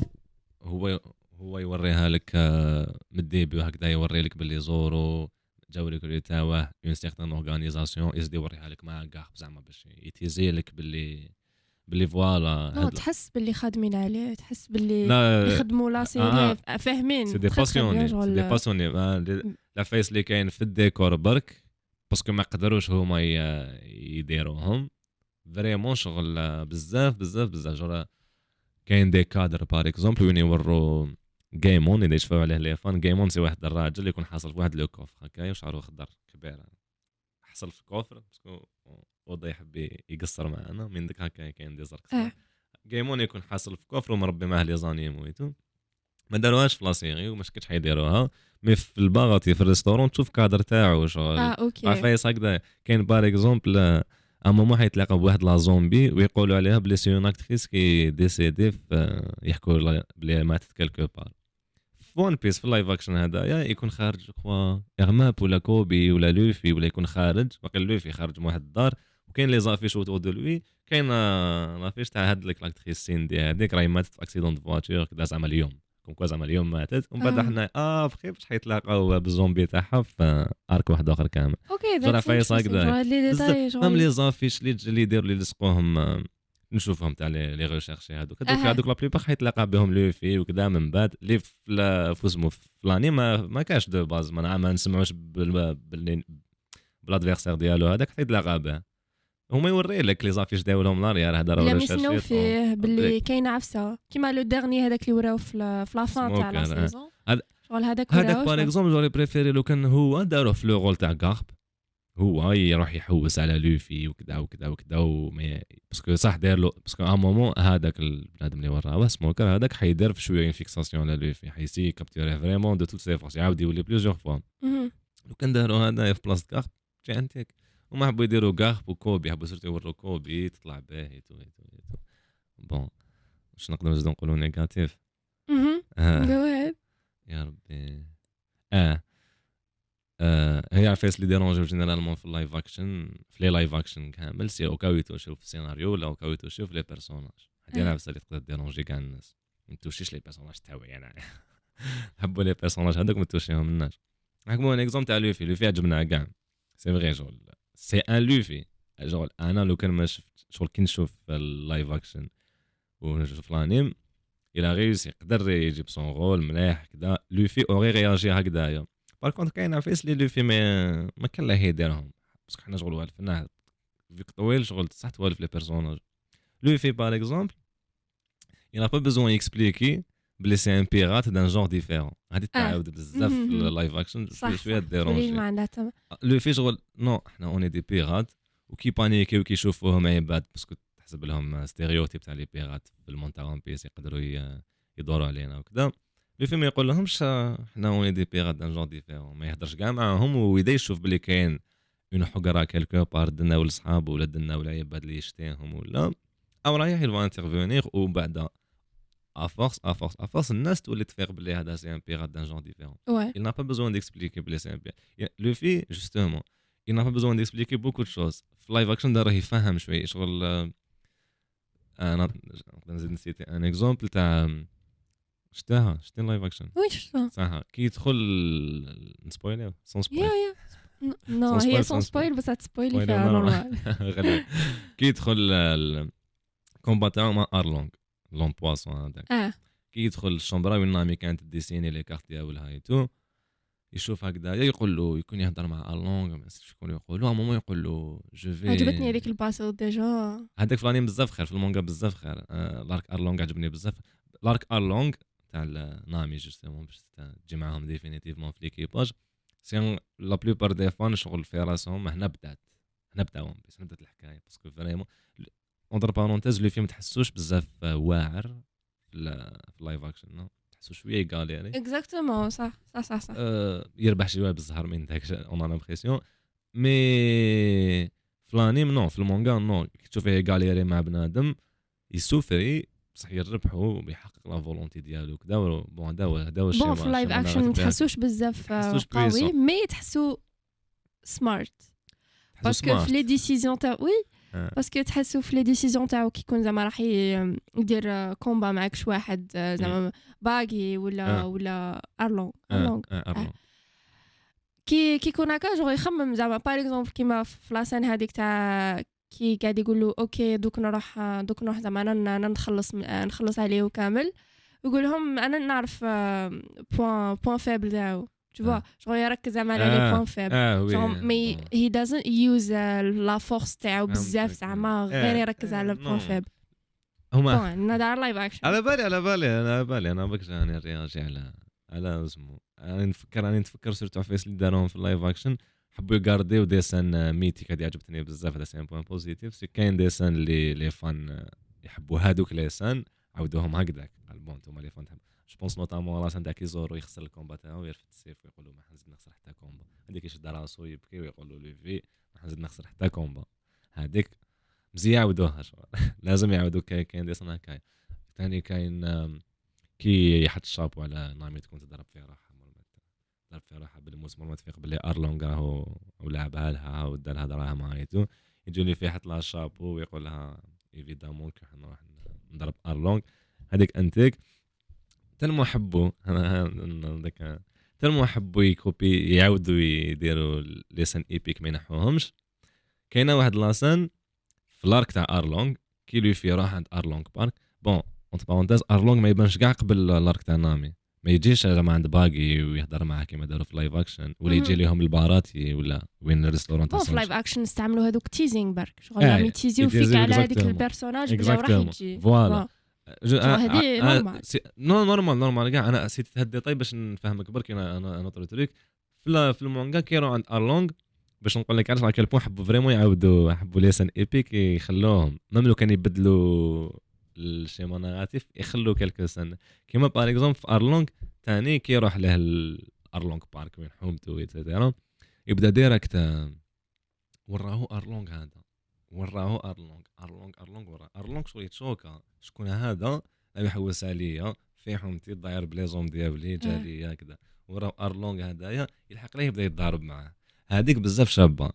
S2: هو هو يوريها لك آه، من ال début هكذا يوري لك باللي زورو جاو ريكولي تاعه une certaine organisation يزيد يوريها لك مع كاع زعما باش يتيزي لك باللي باللي voilà
S1: تحس باللي خادمين عليه تحس باللي يخدموا لا
S2: آه.
S1: série فاهمين. c'est
S2: des
S1: passionnés
S2: c'est des passionnés. آه، العفايس اللي كاين في الديكور برك parce que ما قدروش هما يديروهم. vraiment شغل آه، بزاف بزاف بزاف. شغل كاين des cadres par exemple وين يوروا جيمون إذا يشفاو عليه les fans جيمون c'est واحد الراجل يكون حاصل في واحد le coffre هكايا وشعره خضر كبير. حصل في coffre parce que وضع يحب يقصر معنا من ديك هكا كاين دي زرق
S1: آه.
S2: جيمون يكون حاصل في coffre ومربي معاه les animaux et tout ما داروهاش في la série وما شكتش حيديروها mais في الباغاتي في ال restaurant تشوف كادر تاعو شغل
S1: آه OK.
S2: عفايس هكذا كاين par exemple un moment حيتلاقاو بواحد la zombie ويقولوا عليها بلي c'est une actrice qui est décédée في يحكوا بلي ماتت quelque part. ون بيس في اللايف اكشن هذايا يكون خارج كوا اغماب ولا كوبي ولا لوفي ولا يكون خارج. باقي لوفي خارج من واحد الدار. وكاين لي زافيش اوتور دو لوي كاين لافيش تاع هاد لاكتريس سيندي هذيك راهي ماتت في اكسيدون دو فواتور كدا زعما اليوم كون كوا زعما اليوم ماتت ومن بعد
S1: آه.
S2: حنا آه بخير باش حيتلاقاو بالزومبي تاعها في ارك واحد اخر كامل
S1: أوكي
S2: زرع فايص هكذا.
S1: هاد لي
S2: زافيش اللي اللي يديروا اللي يلصقوهم آه، نشوفهم تاع لي ريشيرشي هذوك هذوك. هذوك لا بليبار حيتلاقى بهم لوفي وكذا من بعد اللي لا- في الاني ما ما كاش دو باز ما, ما نسمعوش بال بال بالادفيرسير ديالو هذاك حيتلاقى به هما يوري لك لي زافيش داولهم لاريال هذا راه
S1: لا
S2: ريشيرشي
S1: ميسناو فيه باللي كاينة عفسة. كيما لو ديرني هذاك اللي وراو في لا- لافان تاع لا
S2: آه.
S1: سيزون شغل هذاك
S2: هذاك
S1: شغل-
S2: اكزومبل جوري بريفيري لو كان هو داروه في لو رول تاع غارب هو يروح يحوس على لوفي وكذا وكذا وكذا وما باسكو صح داير له باسكو ا مومون هذاك البنادم اللي وراه سموكر هذاك حيدير في شوية فيكساسيون على لوفي حيسي كابتوري فريمون دو توت سي فورس يعاود يولي بليزيور فوا. لو كان داروا هذا في بلاصه غارب جي انتيك وما حبوا يديروا غارب وكوبي حبوا surtout يوروا كوبي تطلع باهي tout tout tout bon واش نقدر نزيد نقولوا
S1: négatif ahead.
S2: يا ربي. آه. آه. هي عفايس اللي ديرونجيو généralement في ال live action في les live action كامل c'est au cas où يتوشيو في السيناريو ولا au cas où يتوشيو في les personnages هادي
S1: آه.
S2: العفسه اللي تقدر ديرونجي كاع الناس. ما توشيش les personnages تاعو يعني. نحبوا les personnages هذوك ما توشيهم الناس. نحكموا un exemple تاع لوفي. لوفي عجبنا كاع. c'est vrai شغل c'est un لوفي. شغل أنا لو كان ما شفت شغل كي نشوف ال live action ونشوف ال anime il a réussi يقدر يجيب son rôle مليح كذا لوفي أوري رياجي هكذايا par contre كاين عفايس اللي لوفي ما ما كان له يديرهم parce que حنا شغل والفنا فيك طويل شغل صح توالف les personnages لوفي par exemple il n'a pas besoin ي expliquer بلي c'est un pirate d'un genre différent. هادي تعاود بزاف في. ال
S1: live
S2: action
S1: شوية. dérangé. عندها تم
S2: لوفي شغل non حنا on est des pirates وكي paniqué وكي يشوفوهم عباد parce que تحسب لهم stéréotype تاع les pirates في المونتا ون بيس يقدروا يدوروا علينا وكذا. لوفي ما يقول لهمش آه، حنا on est des pirates d'un genre différent. ما يهدرش كاع معاهم ويدا يشوف بلي كاين une حقرة quelque part دنا ولا صحابه ولا دنا ولا عباد اللي يشتيهم ولا أو رايح il va intervenir وبعد à force à force à force الناس تولي تفيق بلي هذا c'est un pirate d'un genre différent
S1: Ouais.
S2: Il n'a pas besoin d'expliquer بلي c'est bien لوفي justement il n'a pas besoin d'expliquer beaucoup de choses. في live action داره يفهم شوي شغل آه، أنا نقدر نزيد نسيت un exemple تاع شتاها شتي live action
S1: oui شفتها
S2: صح كي يدخل ن spoiler sans
S1: يا
S2: spoil
S1: يا non
S2: Sans
S1: هي
S2: spoil,
S1: sans
S2: sans
S1: spoil بس هت
S2: spoiler Spoiler
S1: فيها
S2: normal.
S1: normal
S2: غالي كي يدخل ال combat تاعو مع ارلونغ l'homme poisson هذاك
S1: آه
S2: كي يدخل ال chambre وين نامي كانت dessiner les cartes ديالها et tout يشوف هكذا يقول له يكون يهضر مع ارلونغ ما نسيتش شكون يقول له moment يقول له جو في
S1: عجبتني هذيك الباسو déjà
S2: هذاك في الانيم بزاف خير في المونغا بزاف خير آه، l'arc ارلونغ عجبني بزاف. l'arc ارلونغ تاع نامي justement باش تجي معاهم définitivement في l'équipage c'est la plupart des fans شغل في راسهم هنا بدات. هنا بدا ون بيس هنا بدات الحكاية parce que vraiment entre parenthèses le film تحسوش بزاف واعر في ال- في ال live action تحسو شوية ي
S1: galérer exactement صح صح صح صح.
S2: آه، يربح شوية بالزهر من داك on a l'impression mais في ال anime non في ال manga non كي تشوفيه galérer مع بنادم ي souffrir بصح يربحو بيحقق la volonté ديالو كدا bon هذا هو هذا هو الشيء
S1: bon في ال live action ما تحسوش بزاف قوي. mais تحسو smart parce que في les décisions تاع وي.
S2: parce
S1: que تحسو في les décisions تاعو كي يكون زعما راح يدير آه، combat معك شي واحد آه، زعما باغي ولا
S2: آه.
S1: ولا أرلونغ
S2: أرلونغ.
S1: كي كي يكون هكا جو يخمم زعما. par exemple كيما في la scène هذيك تاع كي قاعد يقول له ok دوك نروح دوك نروح زعما أنا نخلص نخلص عليه كامل. يقول لهم أنا نعرف point point faible تاعو. Tu vois زعما على لي
S2: آه.
S1: point faible
S2: آه oui
S1: genre mais he doesn't use la force تاعو بزاف. زعما غير يركز على. point faible
S2: هما
S1: bon هذا live action
S2: على بالي على بالي أنا على بالي أنا باك راني réagi على على اسمه أنا نفكر راني نتفكر surtout عفايس اللي داروهم في ال live action حبوا يغارديو des scènes mythiques هذه عجبتني بزاف هذا c'est un point positif c'est كاين des scènes اللي les fans يحبوا هادوك les scènes عاودوهم هكذاك bon انتوما les fans تحب je pense notamment la scène تاع كي زورو يخسر ال combat تاعو يرفد السيف ويقول له ما حنزيد نخسر حتى combat هذيك يشد راسو يبكي ويقول له لوفي ما حنزيد نخسر حتى combat هذيك مزيان يعاودوها لازم يعاودوا كاين كاين des scènes كاين ثاني كاين كي يحط الشابو على نامي تكون تضرب فيه راحه تضرب فيه راحه بالموس مرمت تفيق باللي ارلونغ راهو ولعبها لها ودار لها دراهم et tout يجوا لي يحط لها الشابو ويقول لها évidemment كي نروح نضرب ارلونغ هذيك انتيك tellement حبوا هذاك tellement حبوا ي copier يعاودوا يديروا les scènes épiques ما ينحوهمش كاينة واحد la scène في ال arc تاع أرلونغ كي لوفي راح عند أرلونغ بارك bon entre parenthèses أرلونغ ما يبانش كاع قبل ال arc تاع نامي ما يجيش زعما عند باغي ويهضر معاه كيما داروا في live action ولا يجي. لهم الباراتي ولا وين
S1: bon في. live اكشن استعملوا هذوك تيزينغ برك شغل يعني يتيزيو فيك
S2: يتيزيو
S1: على هذيك. البيرسوناج بلا راح. يجي
S2: فوالا جو-
S1: شو هذه نورمال.
S2: نو نورمال نورمال. كاع أنا سيت هاد الديتاي باش نفهمك. برك أنا أنا طريت لك في في المانجا كيرو عند ارلونغ باش نقول لك علاش على كل بوان حبوا فريمون يعاودوا حبوا ليسن إيبيك يخلوهم. ميم لو كان يبدلوا الشيما نيجاتيف يخلوا كلكو سنه كيما بار اكزومبل في ارلونغ ثاني كي يروح له الارلونغ بارك وين حومته ايتترا يبدأ ديريكت آه، وراهو ارلونغ هذا. وراهو أرلونغ أرلونغ أرلونغ وراه. أرلونغ شغل يتشوكا شكون هذا؟ لا يحوس عليا. في حومتي داير بليزوم ديابلي جا. ليا كذا وراه أرلونغ هذايا يلحق ليه يبدأ يتضارب معاه. هذيك بزاف شابة.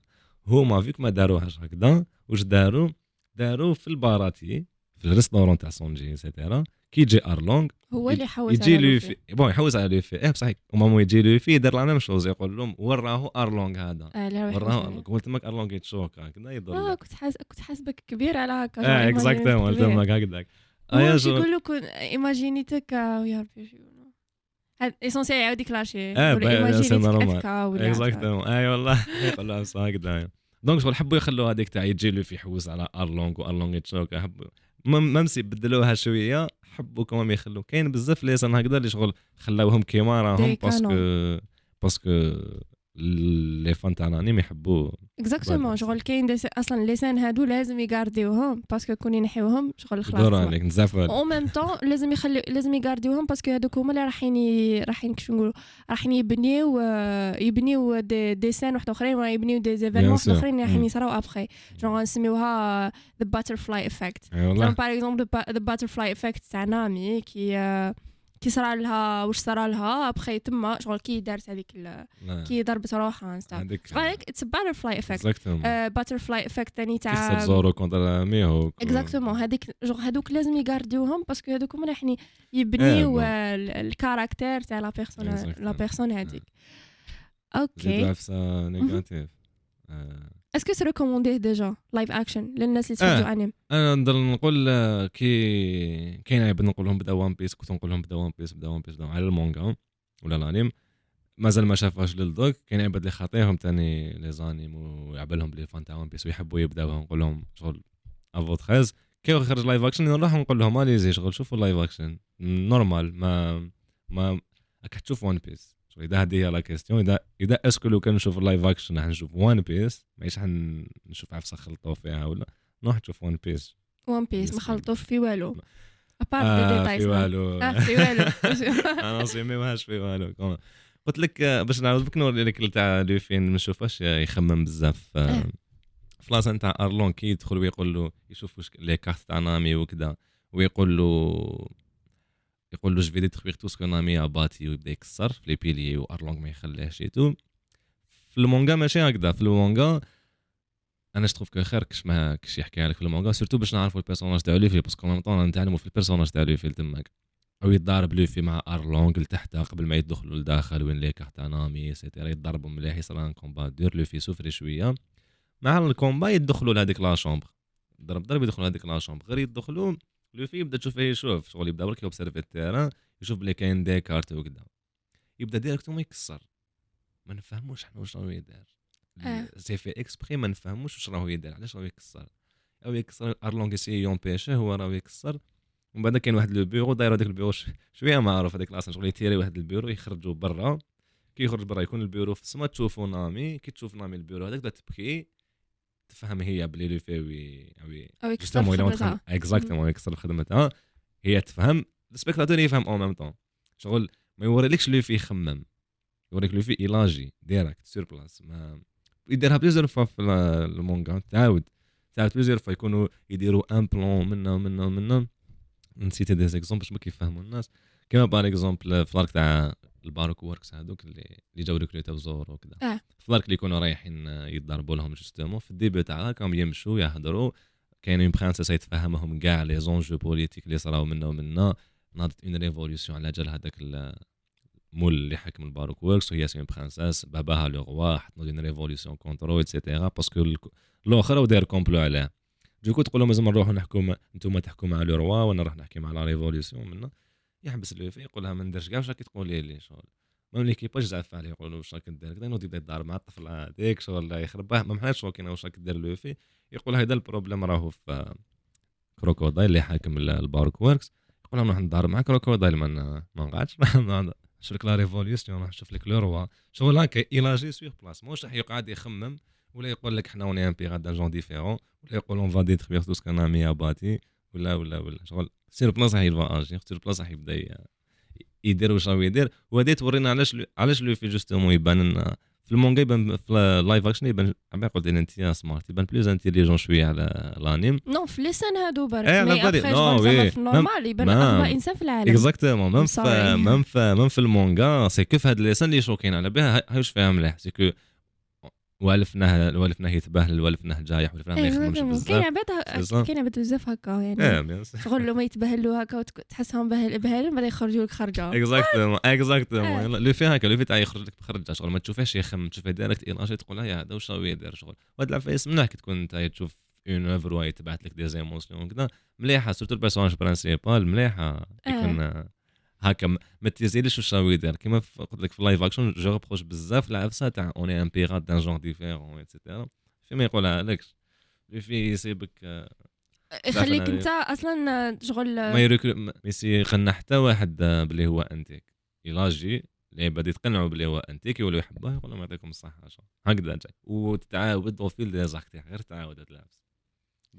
S2: هما فيك ما داروهاش هكذا. واش داروا؟ داروا في الباراتي في الريستورون تاع سونجي سيتيرا كي يجي أرلونغ
S1: هو اللي حوس
S2: يجي
S1: على
S2: لوفي. بون يحوس على لوفي. إيه بصح ومامو يجي لوفي يدير لا ميم شوز يقول لهم وراهو أرلونغ هذا.
S1: آه يحوس
S2: وراهو
S1: عليه.
S2: ارلونغ قلت لك أرلونغ يتشوك هكذا
S1: آه كنت حاس كنت حاسبك كبير على هكا
S2: آه exactement قلت لك هكذاك
S1: يقول لك إيماجينيتك يا ربي chose essentielle يعاود يكلاشي. c'est normal.
S2: exactement اي والله. يقول لها هكذا donc شغل حبوا يخلوا هذيك تاع يجي له في حوس على أرلونغ وأرلونغ يتشوك. حبوا ممسي بدلوها شوية. حبوا كمان يخلوا كاين بزاف les scènes هكذا اللي شغل خلاوهم كيما راهم
S1: parce
S2: que.
S1: parce
S2: que les fans تاع الانمي يحبوا
S1: exactement شغل كاين أصلا les scènes هادو لازم يغارديوهم parce que كون ينحيوهم شغل خلاص.
S2: عليك بزاف
S1: au même temps لازم يخلي لازم يغارديوهم parce que هادوك هما اللي راحين ي- راحين كيفاش نقولوا راحين يبنيو آه، يبنيو des, des scènes واحد أخرين ولا يبنيو des événements واحد. أخرين راحين
S2: مم.
S1: يصراو après genre نسميوها
S2: the
S1: butterfly
S2: effect
S1: par exemple the butterfly effect تاع نامي كي كي صرا لها واش صرا لها أبخي تما شغل كي دارت هذيك
S2: لا،
S1: كي ضربت روحها هيك it's butterfly
S2: effect
S1: butterfly effect ثاني تاع
S2: زورو كونتر ميهو
S1: اكزاكتومون هذيك جوغ هذوك لازم يغارديوهم parce que هذوك هما راح يبنيو
S2: bon.
S1: آه، ال- ال caractère تاع la
S2: personne.
S1: la personne هذيك.
S2: زيدوا okay. négatif. est-ce
S1: que c'est recommandé déjà live action للناس اللي
S2: آه.
S1: تفرجوا انيم
S2: أنا نقدر نقول كي كاين عيب نقول لهم بدا وان بيس كنت نقول لهم بدا وان بيس بدا وان بيس على المونغا ولا الانيم مازال ما شافوهاش للدوك كاين عباد اللي خاطيهم تاني لي زانيم ويعبلهم بلي فان تاع وان بيس ويحبوا يبداوها نقول لهم شغل افو 13 كي خرج لايف اكشن نروح نقول لهم اليزي شغل شوفوا لايف اكشن نورمال ما ما راك تشوف وان بيس إذا هذه هي لا كيستيون اذا إذا أسكو لو كان نشوف اللايف أكشن راح نشوف وان بيس ماهيش نشوف عفسة خلطوا فيها ولا نروح نشوف وان بيس
S1: وان بيس ما خلطوش في والو. ابار دي ديتايز
S2: في والو.
S1: في والو.
S2: أنا نصيميوهاش في والو. قلت لك آه، باش نعاود بك نوري لك تاع لوفين ما نشوفهاش آه، يخمم بزاف آه،
S1: آه.
S2: في لاسن تاع أرلون كي يدخل ويقول له يشوف واش لي كارت تاع نامي وكذا ويقول له يقول له جفي ديتخويغ تو سكو نامي أباتي ويبدأ يكسر في لي بيلي وارلونغ ما يخليهش تو في المونغا ماشي هكذا في المونغا أنا je trouve que خير كش ما كش يحكيها لك في ال manga surtout باش نعرفوا ال personnage تاع لوفي parce que même temps نتعلموا في ال personnage تاع لوفي تماك. أو يتضارب لوفي مع أرلونغ لتحت قبل ما يدخلوا لداخل وين les cartes نامي et cetera يتضربوا مليح يصير un combat dur لوفي سوفري شوية. مع ال combat يدخلوا لهذيك la chambre. ضرب ضرب يدخلوا لهذيك la chambre. غير يدخلوا لوفي يبدأ تشوف فيه يشوف شغل يبدأ برك ي observer ال terrain يشوف بلي كاين des cartes وكذا يبدأ directement يكسر. ما نفهموش حنا واش راهو يدير. c'est fait exprès ما نفهموش واش راهو يدير. علاش راهو يكسر؟ أو يكسر ارلونغ ي essayer ي empêcher هو راهو يكسر. ومن بعد كاين واحد le bureau داير هذاك البيرو شوية معروف هذيك la scène شغل ي tirer واحد البيرو يخرجوا برا. كي يخرج برا يكون البيرو في السما تشوفوا نامي. كي تشوف نامي البيرو هذاك تبكي. تفهم هي بلي لوفي oui oui
S1: أو يكسر خدمتها.
S2: exactement يكسر في خدمتها هي تفهم. ال spectateur يفهم en même temps. شغل ما يوريلكش لوفي يخمم. يوريك لوفي il agit direct sur place ما يديرها plusieurs fois في ال- المونغا تعاود. تاع plusieurs fois يكونوا يديروا un plan منا ومنا ومنا نسيت des exemples باش ما كيفهموا الناس. كيما par exemple في ال arc تاع الباروك وركس هذوك اللي اللي جاو ريكروتاو زورو وكذا.
S1: آه.
S2: في ال arc اللي يكونوا رايحين يضربوا لهم justement في ال début تاعها كانوا يمشوا يهضروا. كاين une princesse يتفهمهم كاع les enjeux politiques اللي صراو منا ومنا ناضت une révolution على جال هذاك مول اللي حكم الباروك وركس وهي c'est une princesse باباها le roi حط une révolution contre et cetera parce que الآخر وداير complot عليه donc تقول لهم لازم نروحوا نحكوا أنتم تحكوا مع le roi وأنا نروح نحكي مع la révolution منا يحبس لوفي يقول لها ما نديرش كاع واش راكي تقولي لي شغل؟ même l'équipage زعف عليه يقولوا واش راك دير؟ كذا ينوض يبدا يضارب مع الطفل هذيك شغل يخربه ما حناش شغل كاين واش راك دير لوفي يقول هذا ال problème راهو في كروكودايل اللي حاكم الباروك وركس يقول نروح نضارب مع كروكودايل ما نقعدش. نشوف لك la révolution نروح نشوف لك le roi. شغل هكا il agit sur place ماهوش راح يقعد يخمم ولا يقول لك حنا on est un pirate d'un genre différent ولا يقول on va détruire tout ce que نامي a bâti ولا ولا ولا. شغل sur place agit sur place يبدأ يدير واش راه يدير. وهذه تورينا علاش علاش لوفي justement يبان لنا. في المونغا يبان في اللايف اكشن يبان عم قلت انت سمارت يبان بلوز انتيليجون شوية على الانيم
S1: نو في ليسان هادو برك.
S2: إيه بالي نو وي
S1: في النورمال يبان اغبى انسان في العالم
S2: اكزاكتومون ميم في ميم في ميم في المونغا سي كو في هاد ليسان اللي شوكين على بها هاي واش فيها مليح سي كو والفناه والفناه يتباهل والفناه جايح والفناه ما يخدمش بزاف.
S1: كاين عباد كاين عباد بزاف هكا يعني شغل ما يتبهلوا هكا تحسهم بهل بهل بعد يخرجوا لك
S2: خرجة. exactement exactement لوفي هكا لوفي تاع يخرج لك بخرجة شغل. ما تشوفهاش يخمم تشوفه direct il agit تقول يا هذا واش راهو يدير شغل؟ وهاد العفايس منح كي تكون انت تشوف une œuvre وهي تبعث لك des émotions كذا مليحة surtout ال personnage principal مليحة يكون هكا ما تيزيليش واش راهو يدير كيما قلت لك في ال live action je reproche بزاف العفسه تاع on est un pirate d'un genre différent et cetera فيما يقولها لكش في يسيبك
S1: يخليك انت أصلا شغل
S2: ما يريك ما يخلنا حتى واحد بلي هو انتيك يلاجي اللي بدا يتقنعوا بلي هو انتيك يولوا يحبوه يقول لهم يعطيكم الصحة هكذا جاي. وتتعاود وفي لي زاكتي غير تعاود العفسة.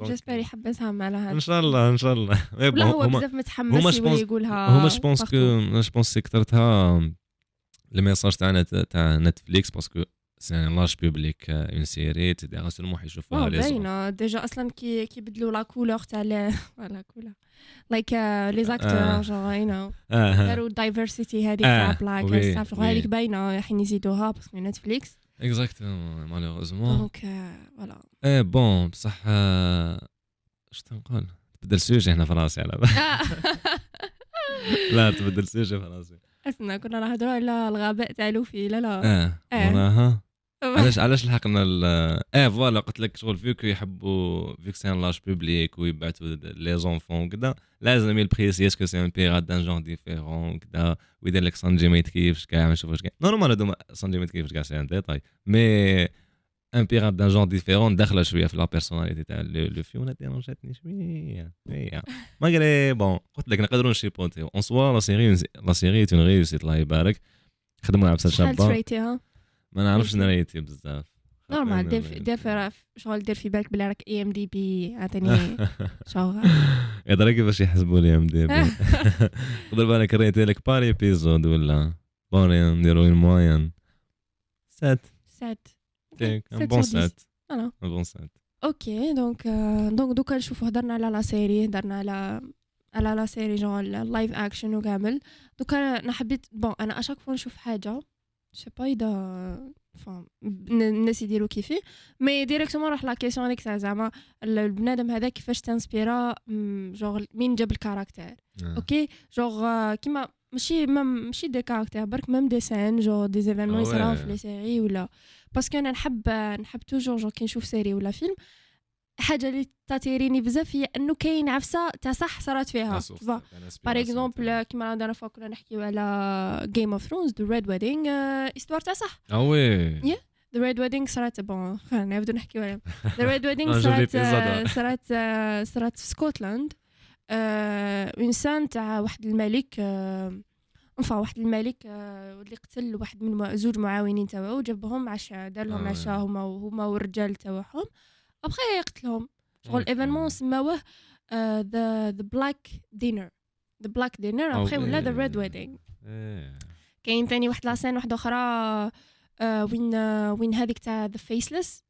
S1: جيسبر يحبسها على هذا
S2: إن شاء الله إن شاء الله.
S1: ولا هو بزاف متحمس يولي يقولها
S2: هما جوبونس كو جو بونس سيكترتها لي ميساج تاع تاع نتفليكس باسكو سي ان لاج بوبليك اون سيري تي سولمون حيشوفوها
S1: لي باينه déjà أصلا كي كيبدلوا la couleur تاع la couleur like les acteurs genre you know داروا ال diversity هذيك تاع black هذيك باينه حين يزيدوها parce que
S2: Netflix exactement
S1: malheureusement donc
S2: voilà eh bon بصح اش تنقول؟ تبدل ال sujet هنا في راسي على لا تبدل ال sujet في راسي.
S1: اسنا كنا نهضروا على الغباء تاع لوفي لا. لا
S2: آه. وراها؟ علاش علاش لحقنا آه voilà قلت لك شغل فيك يحبوا فيك c'est un large public ويبعثوا les enfants وكذا لازم يبريسي est-ce que c'est un pirate d'un genre différent وكذا ويدير لك سانجي ما يتكيفش كاع ما نشوفوش كاع. normal هذوما سانجي ما يتكيفش كاع c'est un détail mais un pirate d'un genre différent داخله شوية في la personnalité تاع لو فيون ديرونجاتني شوية. شوية. malgré bon قلت لك نقدروا نشيبونتيو. en soi la série la série une réussite الله يبارك. خدموا عبسه شابه
S1: شحال
S2: ما نعرفش نريتي بزاف.
S1: normal دير في دير في شغل دير في بالك بلي راك IMDb عطيني شغل.
S2: يدرى كيفاش يحسبوا l'IMDb تقدر بالك ريتي لك par épisode ولا؟ bon نديرو en moyenne
S1: sept
S2: sept un bon
S1: sept
S2: un bon sept
S1: okay donc donc دوكا نشوفوا هضرنا على la série هضرنا على على la série genre ال live action وكامل دوكا أنا حبيت bon أنا chaque fois نشوف حاجة c'est pas اذا الناس يديروا كيفي mais directement راح la question هذيك تاع زعما البنادم هذا كيفاش تنسبيرا genre مين جاب ال caractère okay genre كيما ماشي ماشي des caractères برك même des scènes genre des événements يصراو في les séries ولا parce que أنا نحب نحب toujours genre كي نشوف série ولا فيلم حاجة اللي تاتيريني بزاف هي إنه كاين عفسة تاع صح صارت فيها. par exemple كيما la fois كنا نحكيو على Game of Thrones the red wedding histoire تاع صح
S2: آه oui
S1: the red wedding صارت bon نبدو نحكيو عليها. the red wedding صارت صارت صارت في سكوتلاند انسان تاع واحد الملك enfin واحد الملك اللي قتل واحد من زوج معاونين تاعو جابهم عشاء دار لهم عشاء هما هما والرجال تاعهم. ابخي يقتلهم شغل événement سماوه the the black dinner the black dinner après ولا the red wedding كاين ثاني واحد la scène واحدة أخرى وين وين هذيك تاع the
S2: faceless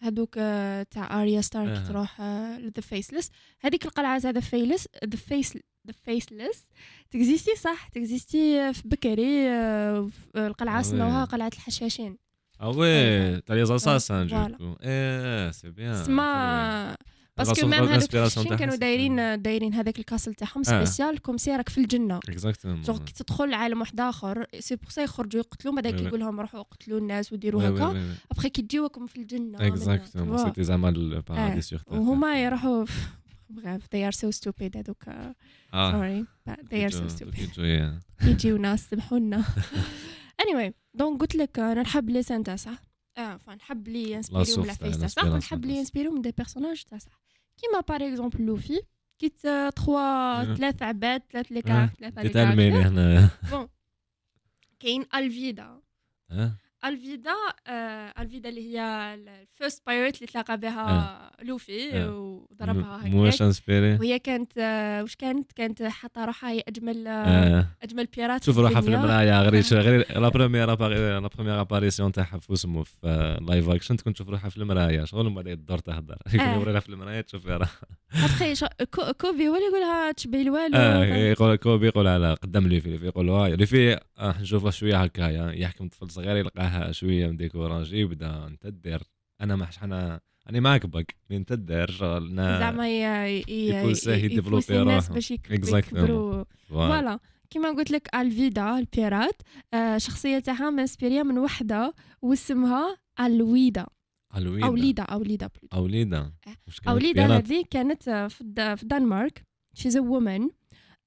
S1: هذوك آه، تاع اريا ستارك
S2: آه.
S1: تروح the faceless هذيك القلعه تاع the faceless the face the faceless تكزيستي صح تكزيستي في بكري القلعه سموها. قلعه الحشاشين
S2: آه oui تاع les assassins
S1: voilà.
S2: genre eh c'est bien
S1: سما parce
S2: que
S1: même هذوك الحشاشين كانوا دايرين دايرين هذاك ال castle
S2: تاعهم.
S1: spécial comme si راك في الجنه
S2: exactement
S1: genre كي تدخل عالم واحد اخر c'est pour ça يخرجوا يقتلوا بعد. يقول لهم روحوا قتلوا الناس وديروا هكا ابخي كي تجيوكم في الجنه exactement.
S2: c'était زعما ال paradis sur terre
S1: وهما يروحوا bref they are so stupid هذوك
S2: آه
S1: sorry but they are so stupid. يجيونا سمحونا anyway دونك قلت لك أنا نحب لي سان تاع صح آه فنحب لي ينسبيريو من
S2: source
S1: لا
S2: تاع
S1: فيس تاع صح
S2: l'inspiration
S1: ونحب
S2: تاع
S1: لي
S2: صح.
S1: ينسبيريو من دي بيرسوناج تاع صح كيما باغ اكزومبل لوفي كيت تخوا
S2: آه.
S1: ثلاث عباد ثلاث لي
S2: آه.
S1: كار ثلاثة لي
S2: تتعلميني
S1: كار
S2: هنا
S1: بون كاين الفيدا
S2: آه
S1: الفيدا آه الفيدا اللي هي الفيرست بايرت اللي تلاقى بها
S2: آه.
S1: لوفي
S2: آه.
S1: وضربها
S2: مو واش
S1: هكاك
S2: انسبيري
S1: وهي كانت آه، واش كانت كانت حاطة روحها هي أجمل آه.
S2: آه
S1: أجمل بيرات
S2: شوف روحها في. المرايا غير
S1: آه.
S2: غير la première la première apparition تاعها في اسمه في live action تكون تشوف روحها في المرايا شغل من بعد الدور تهضر يكون
S1: آه.
S2: يوري لها في المرايا تشوف روحها
S1: كوبي هو اللي يقولها تشبه الوالو
S2: آه يقول كوبي يقول على قدام لوفي لوفي يقول لوفي آه، نشوفها شوية هكايا يحكم طفل صغير يلقاها شوية مديكوراجي يبدا انت دير أنا ما أنا أنا ما عقبك انت دير شغل أنا-
S1: زعما
S2: يكون ساهل
S1: ي-
S2: يديفلوبي
S1: يبوسي الناس. باش. يكبروا voilà. كيما قلت لك ألفيدا ال pirate آه، شخصية تاعها منسبيريا من وحدة واسمها ألويدا
S2: ألويدا
S1: أو ليدا أو ليدا بلوتو
S2: أو ليدا
S1: آه.
S2: واش
S1: أو
S2: كانت
S1: ليدا
S2: pirate؟
S1: هذه كانت آه، في الد- في الدنمارك she's a woman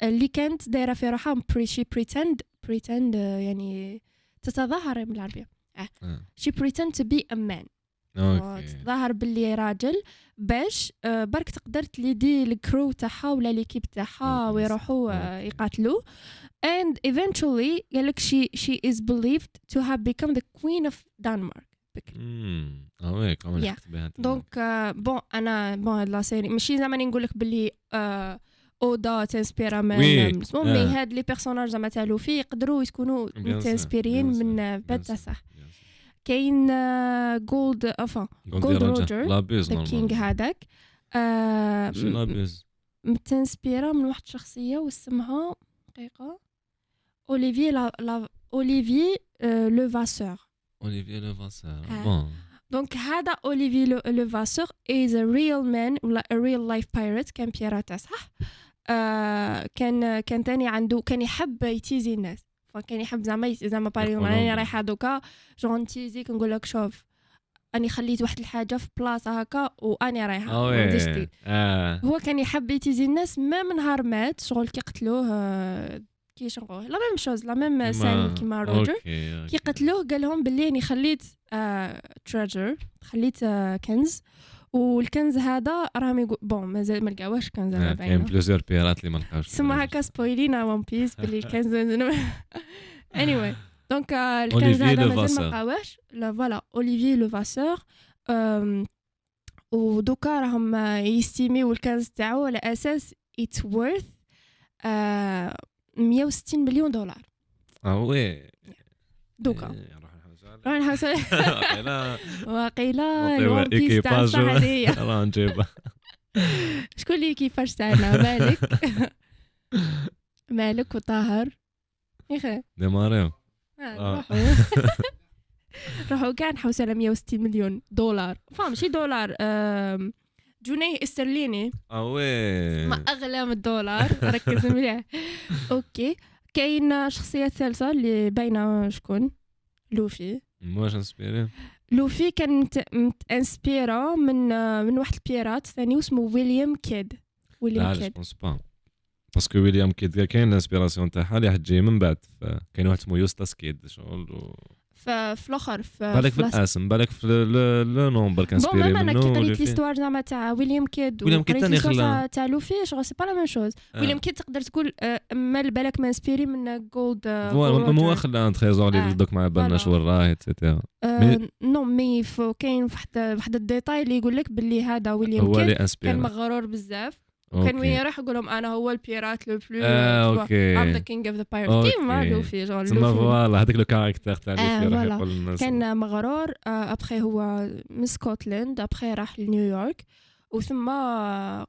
S1: اللي كانت دايرة في روحها she pretend pretend يعني تتظاهر بالعربية
S2: آه.
S1: she pretend to be a
S2: man
S1: تظاهر باللي راجل باش آه، برك تقدر تليدي ال crew تاعها ولا l'équipe تاعها. ويروحوا آه،. يقاتلوا and eventually قال لك she she is believed to have become the queen of Denmark
S2: آه وي كمان.
S1: دونك آه، بون أنا بون لا سيري ماشي زعما نقول لك باللي اودا تنسبيرا من
S2: آه.
S1: مي هاد لي بيرسوناج زعما تاع لوفي يقدروا يكونوا
S2: Bien sûr,
S1: تنسبيرين
S2: bien sûr,
S1: من بات تاع صح. كاين جولد افا
S2: قلت
S1: Gold
S2: لي
S1: Roger,
S2: رجع لابيز
S1: ذا كينغ هذاك متنسبيرا من واحد الشخصيه واسمها دقيقه Olivier لا, Olivier آه،
S2: Levasseur
S1: Levasseur.
S2: bon
S1: donc هذا Olivier Le, Levasseur is a real man ولا a real life pirate كان بيراتا صح آه كان كان تاني عنده كان يحب يتيزي الناس. فكان يحب زعما زعما باري
S2: أنا.
S1: رايحة دوكا جون نتيزيك نقول لك شوف أني خليت واحد الحاجة في بلاصه هكا وأني
S2: رايحة
S1: تي-
S2: آه.
S1: هو كان يحب يتيزي الناس ما من نهار مات شغل كي قتلوه آه، كي شنقول la même chose la même scène كيما روجر كي قتلوه قال لهم باللي أني خليت treasure خليت آه، كنز. والكنز هذا راهم يقول bon مازال ما لقاوهش كنز هذا
S2: كاين
S1: باينه
S2: plusieurs pirates اللي ما لقاوش
S1: سما هكا spoil ينا One Piece باللي الكنز اني donc آه، الكنز هذا مازال. ما لقاوهش لا voilà اوليفي لو فاسور ودوكا راهم آه، يستيميو الكنز تاعو على أساس it's worth 160 مليون دولار.
S2: آه oui.
S1: دوكا.
S2: نحوس لا
S1: واقيلا بيس تاع
S2: راه نجيبها
S1: شكون اللي كيفاش تاعنا مالك مالك وطاهر يخي
S2: ديماريو
S1: روحوا كاع نحوس على 160 مليون دولار فا ماشي دولار جنيه استرليني
S2: آه oui
S1: ما اغلى من الدولار ركز مليح okay كاين شخصيه ثالثه اللي باينه شكون لوفي
S2: واش inspiré.
S1: لوفي كان متانسبيرا من من واحد ال pirate ثاني اسمه ويليام كيد.
S2: لا
S1: ويليام كيد.
S2: بونس با parce que ويليام كيد كاين ال inspiration تاعها اللي حتجي من بعد كاين واحد اسمه يوستاس كيد شغل و-
S1: ففي الآخر في
S2: بالك في
S1: لاس-
S2: الاسم بالك في لو- لو نومبر كان
S1: بون
S2: أنا
S1: كي قريت. ليستوار زعما تاع ويليام كيد
S2: ويليام كيد تاني خلا-
S1: تاع- لوفي شغل سي با لا ميم شوز. ويليام كيد تقدر تقول آه، ما بالك ما انسبيري من جولد
S2: فوالا مو خلا ان تريزور اللي. دوك ما بالناش. وين راه اتسيتيرا
S1: نو مي كاين واحد واحد الديتاي اللي يقول لك باللي هذا ويليام
S2: هو
S1: كيد كان
S2: انسبيري
S1: مغرور بزاف وكان
S2: أوكي.
S1: وين يروح يقول لهم أنا هو البيرات لو بلو
S2: آه أوكي
S1: ام ذا كينج اوف ذا بايرت كيما. لوفي جون لوفي
S2: فوالا هذاك le caractère تاع
S1: آه،
S2: اللي راح. يقول للناس
S1: كان مغرور أبخي هو من سكوتلاند أبخي راح لنيويورك وثم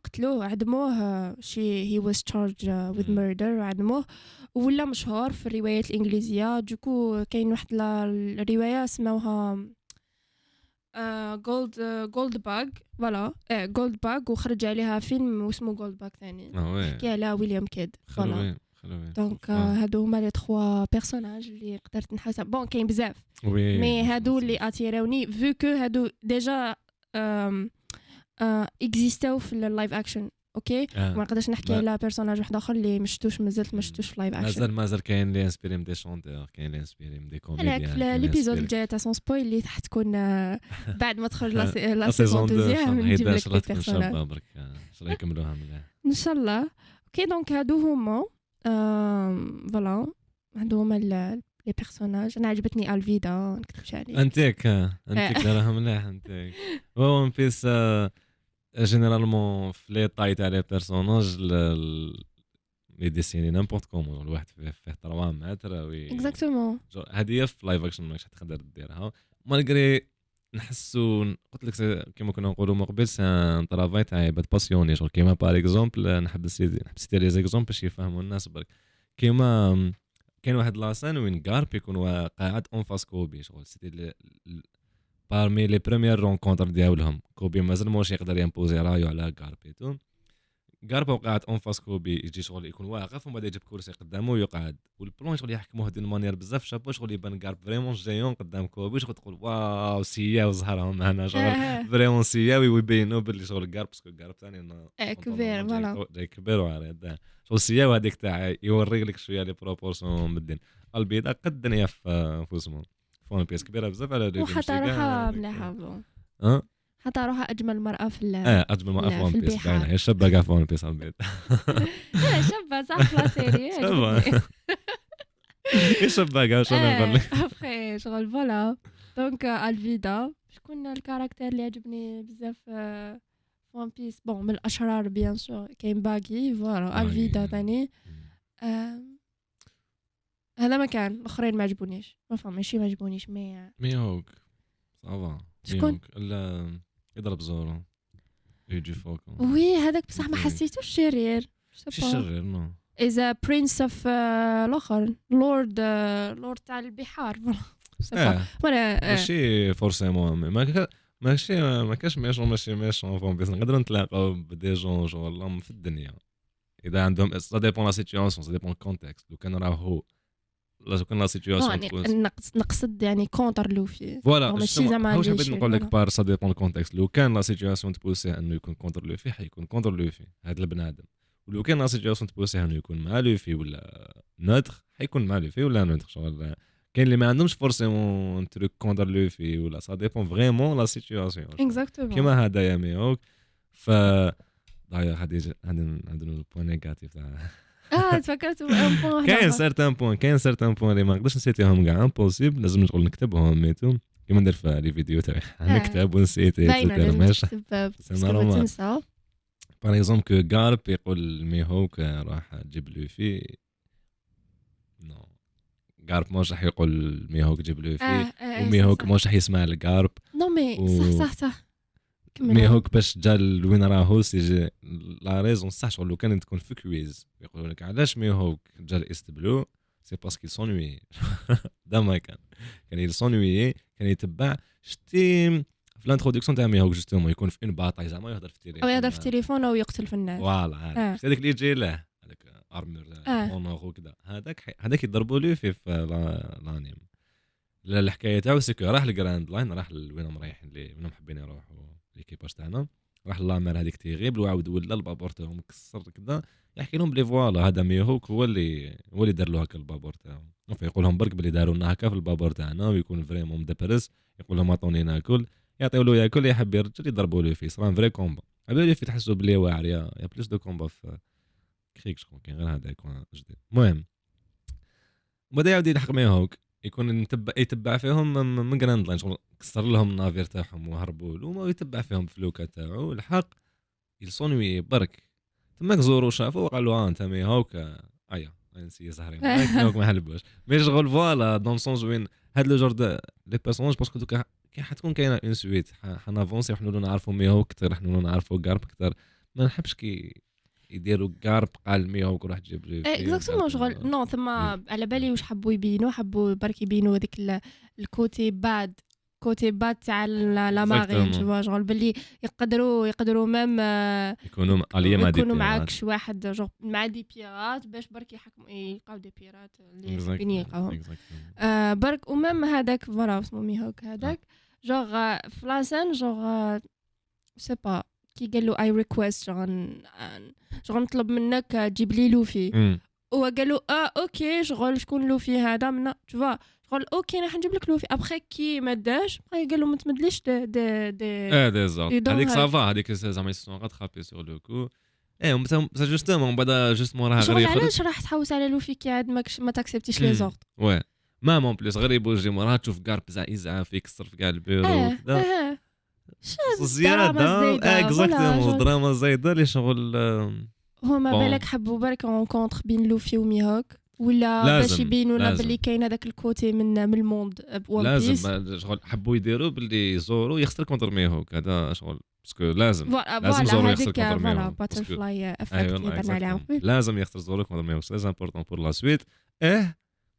S1: قتلوه عدموه شي he was charged
S2: with.
S1: murder عدموه ولا مشهور في الروايات الإنجليزية donc كاين واحد الرواية سموها Gold Gold Bug voilà Gold Bug وخرج عليها فيلم واسمه Gold Bug ثاني.
S2: آه oui
S1: حكي على ويليام كيد
S2: voilà
S1: donc
S2: آه.
S1: هادو هما les trois personnages اللي قدرت نحس bon كاين بزاف. mais هادو اللي اتيراوني vu que هادو déjà اكزيستاو في ال live action okay؟
S2: آه.
S1: ما نقدرش نحكي على personnage واحد آخر اللي ما شفتوش مازلت ما شفتوش في live action
S2: مازال مازال كاين اللي inspiré من des chanteurs كاين اللي inspiré من des
S1: comédiens في l'épisode الجاي تاع Sans Spoil اللي راح تكون آه، بعد ما تخرج la s- la saison deuxième نجيب لك les
S2: personnages برك إن شاء الله يكملوها مليح؟
S1: إن شاء الله. okay donc هادو هما voilà هادو هما les personnages أنا عجبتني ألفيدا ما نكذبش عليك
S2: أنتيك انتيك دارها مليح أنتيك. One Piece généralement في les tailles تاع les personnages les dessiner n'importe comment الواحد فيه فيه 3 متر oui
S1: exactement
S2: جو- هذه في live action ماكش تقدر ديرها. malgré نحسو قلت لك كيما كنا نقولوا من قبل c'est un travail تاع عباد passionnés شغل كيما par exemple نحب نسيت نحب نسيتي les exemples باش يفهموا الناس برك. كيما كاين واحد la scène وين غارب يكون قاعد en face كوبي شغل c'était parmi les premières rencontres ديالهم كوبي مازال موش يقدر يمبوزي رايو على غارب et غارب قاعد en face كوبي يجي شغل يكون واقف ومن بعد يجيب كرسي قدامه ويقعد وال plan شغل يحكموه d'une manière بزاف شابو شغل يبان غارب vraiment géant قدام كوبي شغل تقول wow سياو زهرهم هنا شغل
S1: آه،
S2: vraiment سياوي ويبينوا باللي شغل غارب parce que غارب ثاني
S1: آه، كبير، فوالا.
S2: جاي- كبير وعريض شغل سياو هذيك تاع يوريك لك شوية لي بروبورسيون بالدين البيضاء قد الدنيا في اسمه فون بيس كبيرة بزاف على
S1: وحتى روحها. مليحه بون.
S2: أه؟
S1: حتى روحها أجمل مرأة في ال
S2: آه أجمل
S1: لا،
S2: في ون بيس. باينه هي شابة كاع في ون بيس
S1: لا، شابة صح في لا سيري.
S2: شابة. شابة كاع شنو نقول لك؟
S1: آه، أبخي شغل فوالا. دونك ألفيدا. شكون الكاركتير اللي عجبني بزاف في ون بيس بون من الأشرار بيان سور كاين باغي فوالا. ألفيدا ثاني هذا ما كان الاخرين ما عجبونيش. ما فهم ماشي ما عجبونيش مي
S2: ميهوك صافا
S1: شكون؟
S2: لا يضرب زورو. يجي فوق.
S1: وي هذاك بصح ما. حسيتوش شرير.
S2: شي شرير نو
S1: إذا برنس اوف الآخر. لورد لورد تاع البحار. فوالا ولا آه.
S2: ماشي forcément ماشي ما كاش méchant ماشي méchant ف One Piece نقدروا نتلاقاو ب des gens شغل في الدنيا. إذا عندهم ça dépend la situation ça dépend ال contexte لو كان راه هو le la situation
S1: يعني
S2: تكون
S1: نقصد نقصد يعني contre لوفي.
S2: voilà
S1: ماشي زعما
S2: حبيت
S1: شي-
S2: نقول لك.
S1: par
S2: ça dépend ال contexte لو كان la situation تبوسيه إنه يكون contre لوفي حيكون contre لوفي هذا البنادم. ولو كان la situation تبوسيه إنه يكون مع لوفي ولا neutre حيكون مع لوفي ولا neutre شغل كاين اللي ما عندهمش forcément truc contre لوفي ولا ça dépend vraiment la situation
S1: exactement
S2: كيما هذا يا ميوك. ف هذه هذا هذا ال point négatif تاع
S1: آه تفكرت un point
S2: كاين certains points كاين certains points اللي ما نقدرش نسيتيهم كاع impossible لازم نقول نكتبهم ميتو. كيما ندير في les vidéos تاعي. نكتب ونسيت باينة.
S1: لازم تكتب. تنسى
S2: par exemple que غارب يقول ميهوك راح تجيب لوفي non غارب موش راح يقول ميهوك جيب لوفي
S1: آه
S2: وميهوك موش راح يسمع الغارب
S1: non
S2: mais
S1: صح صح صح. كمل.
S2: ميهوك باش جا لوين راهو c'est la raison صح شغل لو كان تكون في quiz يقولوا لك علاش ميهوك جا الإيست بلو؟ c'est parce que s'ennuie. دا ما كان. كان ي s'ennuie كان يتبع شتي في ال introduction تاع ميهوك justement يكون في en bataille زعما يهضر في التليفون.
S1: أو يهضر في التليفون أو يقتل في الناس.
S2: voilà.
S1: آه.
S2: هذاك اللي يجي له هذاك armure
S1: آه.
S2: honneur وكذا. هذاك هذاك يضربوا له في في لا- الانيم لا الحكاية تاعو سيكو راح الجراند لاين راح لوينهم رايحين وينهم حابين يروحوا. l'équipage تاعنا. راح la mer هذيك terrible وعاود ولا البابور تاعو مكسر كذا يحكي لهم بلي voilà هذا ميهوك هو اللي هو اللي دار له هكا البابور تاعو. يقول لهم برك بلي داروا لنا هكا في البابور تاعنا ويكون vraiment مدبرس يقول لهم عطوني ناكل يعطيو له ياكل يحب يرجل يضربوا له فيه صرا vrai combat اللي في تحسوا بلي واعر يا بلوس دو كومبا في كريك شكون كاين غير هذا يكون جديد المهم. بدا يعاود يلحق ميهوك. يكون نتبع يتبع فيهم من- جراند لاين شغل كسر لهم النافير تاعهم وهربوا له ويتبع فيهم في لوكا تاعو الحق يلصونوي برك تماك زورو شافو وقال له آه أنت مي هاوك أيا نسي زهرين هاك ما حلبوش. مي شغل فوالا دون سونس وين هاد لو جور دو لي بيرسوناج باسكو دوكا كي حتكون كاينة اون سويت حنافونسي وحنا نعرفوا مي هاوك أكثر حنا نعرفوا كارب أكثر ما نحبش كي يديروا كارب قال مي هاوك روح تجيب لي
S1: اكزاكتومون شغل نو ثم على بالي واش حبوا يبينوا؟ حبوا برك يبينوا هذيك الكوتي باد. كوتي باد تاع لا مارين تو شغل؟ باللي يقدروا يقدروا ميم
S2: يكونوا اليا مع
S1: يكونوا معاك شي واحد جوغ مع دي بيرات باش برك يحكموا يلقاو دي بيرات اللي حابين يلقاوهم. آه برك وميم هذاك فوالا اسمه ميهوك هذاك. جوغ في لاسين جوغ سي با. كي قال له اي ريكويست شغل شغل نطلب منك تجيب لي لوفي. هو قال له آه أوكي شغل شكون لوفي هذا من تو قال أوكي راح نجيب لك لوفي. ابخي كي ما داش قال له ما تمدليش دي دي دي
S2: آه ديزاكت هذيك سافا هذيك زعما سون غاتخابي سور لو كو إيه سا جوستومون بعدا جوست موراها
S1: غير يخرج علاش راح تحوس على لوفي كي عاد ما تاكسبتيش لي زورد
S2: وي ما مون بليس غير يبوجي موراها تشوف كارب يزعف يكسر في كاع البيرو آه. زياده اكزاكتومون دراما زايدة اللي شغل
S1: هو ما بالك حبوا برك رونكونتر بين لوفي وميهوك ولا باش يبينوا لنا باللي كاين هذاك الكوتي من من الموند
S2: بيس لازم شغل حبوا يديروا باللي زورو يخسر كونتر ميهوك هذا شغل باسكو لازم. لازم زورو يخسر كونتر ميهوك
S1: باتر فلاي افكت
S2: لازم يخسر زورو كونتر ميهوك سي امبورطون بور لا سويت آه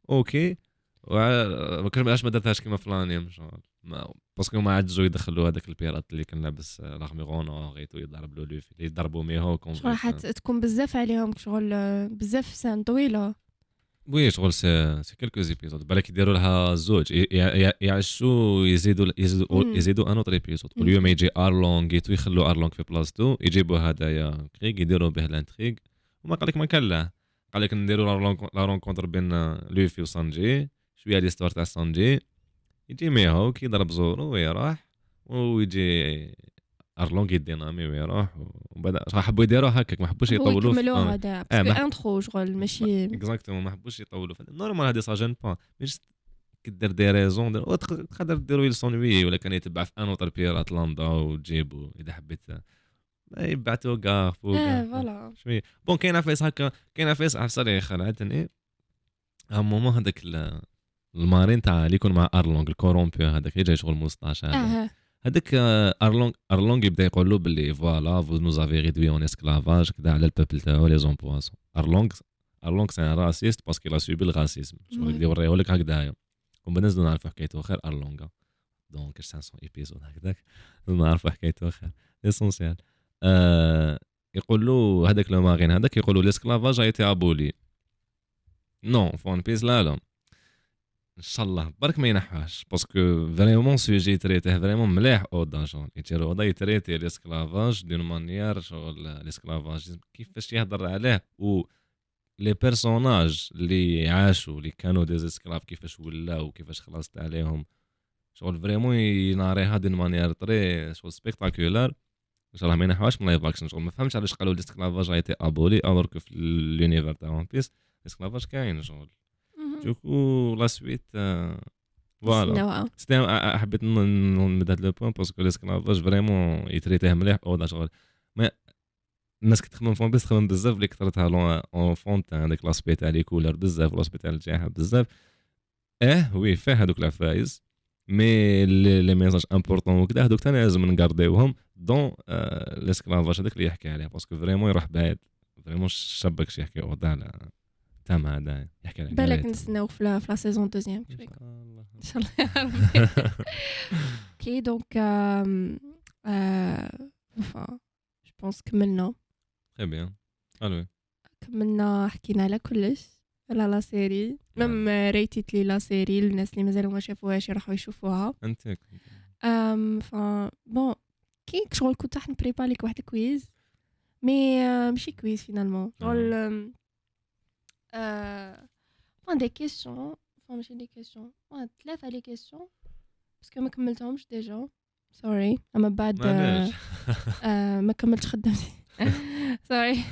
S2: أوكي. علاش ما درتهاش كيما في الانيم باسكو ما عجزوا يدخلوا هذاك البيرات اللي كان لابس رغم غونو غيتو يضرب له لوفي يضربوا ميهوك
S1: راح تكون بزاف عليهم شغل بزاف سان طويلة.
S2: وي شغل سي سي كيلكو زيبيزود بالك يديروا لها زوج يعشوا يزيدوا يزيدوا يزيدوا ان اوتر ايبيزود واليوم يجي ارلونغ يتو يخلوا ارلونغ في بلاصتو يجيبوا هدايا كريغ يديروا به لانتريغ وما قال لك ما كان له قال لك نديروا لا رونكونتر بين لوفي وسانجي شوية ليستوار تاع سانجي يجي ميهو كي يضرب زورو ويروح ويجي أرلونغ يدينامي ويروح ومن بعد حبوا يديروا هكاك ما حبوش يطولوا
S1: يكملوا هذا باسكو انترو شغل ماشي
S2: إكزاكتومون ما حبوش يطولوا نورمال هذه سا جون با مش كدير دي ريزون تقدر ديروا يلسونوي ولا كان يتبع في ان أوتر بير أتلانتا وتجيبو إذا حبيت. يبعثوا كاع
S1: فوق آه
S2: voilà. bon كاين عفايس هكا كاين عفايس عفسه خلعتني ها moment هذاك ال marine تاع اللي يكون مع أرلونغ ال corrompu هذاك جاي شغل مستاش هذا. هذاك أرلونغ أرلونغ يبدأ يقول له باللي voilà vous nous avez réduits en esclavage كذا على ال peuple تاعو les hommes-poissons أرلونغ أرلونغ c'est un raciste parce que l'a subi ال racisme شغل يبدا يوريه لك هكذايا ومن الناس نعرفوا حكايته خير ارلونغا donc 500 épisodes هكذاك؟ نعرفوا حكايته خير l'essentiel آه يقول له هذاك le marine هذاك يقول له l'esclavage a été aboli non ف ون بيس لا لا ان شاء الله برك ما ينحاش parce que vraiment sujet traité vraiment مليح اودا شغل يتيرو اودا ي traiter l'esclavage d'une manière شغل l'esclavage كيفاش يهضر عليه و les personnages اللي عاشوا اللي كانوا des esclaves كيفاش ولاو كيفاش خلصت عليهم شغل فريمون يناريها دون مانيير تري شغل سبيكتاكولار ان شاء الله ما ينحوهاش من لايف اكشن شغل ما فهمتش علاش قالوا ليسكلافاج ايتي ابولي الوغ في لونيفر تاع ون بيس ليسكلافاج كاين شغل دوكو لا سويت فوالا سيتي حبيت نمد هاد لو بوان باسكو ليسكلافاج فريمون يتريتيه مليح أو شغل ما الناس كتخمم فون بس تخمم بزاف اللي كثرتها اون فون تاع هذاك لاسبي تاع لي كولر بزاف لاسبي تاع الجاحه بزاف آه oui فيه هذوك العفايس mais les messages importants وكذا هذوك ثاني لازم نكارديوهم donc l'esclavage هذاك اللي يحكي عليه parce que vraiment يروح بعيد vraiment شابك شي يحكي على تم هذا يحكي
S1: على بالك نستناو في la saison deuxième. إن شاء الله. OK donc je pense كملنا
S2: très bien allô
S1: كملنا حكينا على كلش على la série même ريتيت لي la série الناس اللي مازالوا ما شافوهاش يروحوا يشوفوها
S2: انت
S1: ام ف bon كي شغل كنت راح ن préparer لك واحد ال quiz mais ماشي quiz finalement شغل des questions. Enfin ماشي des questions. Ouais, ثلاثة les questions? parce que ما كملتهمش déjà sorry اما بعد ما كملتش خدمتي sorry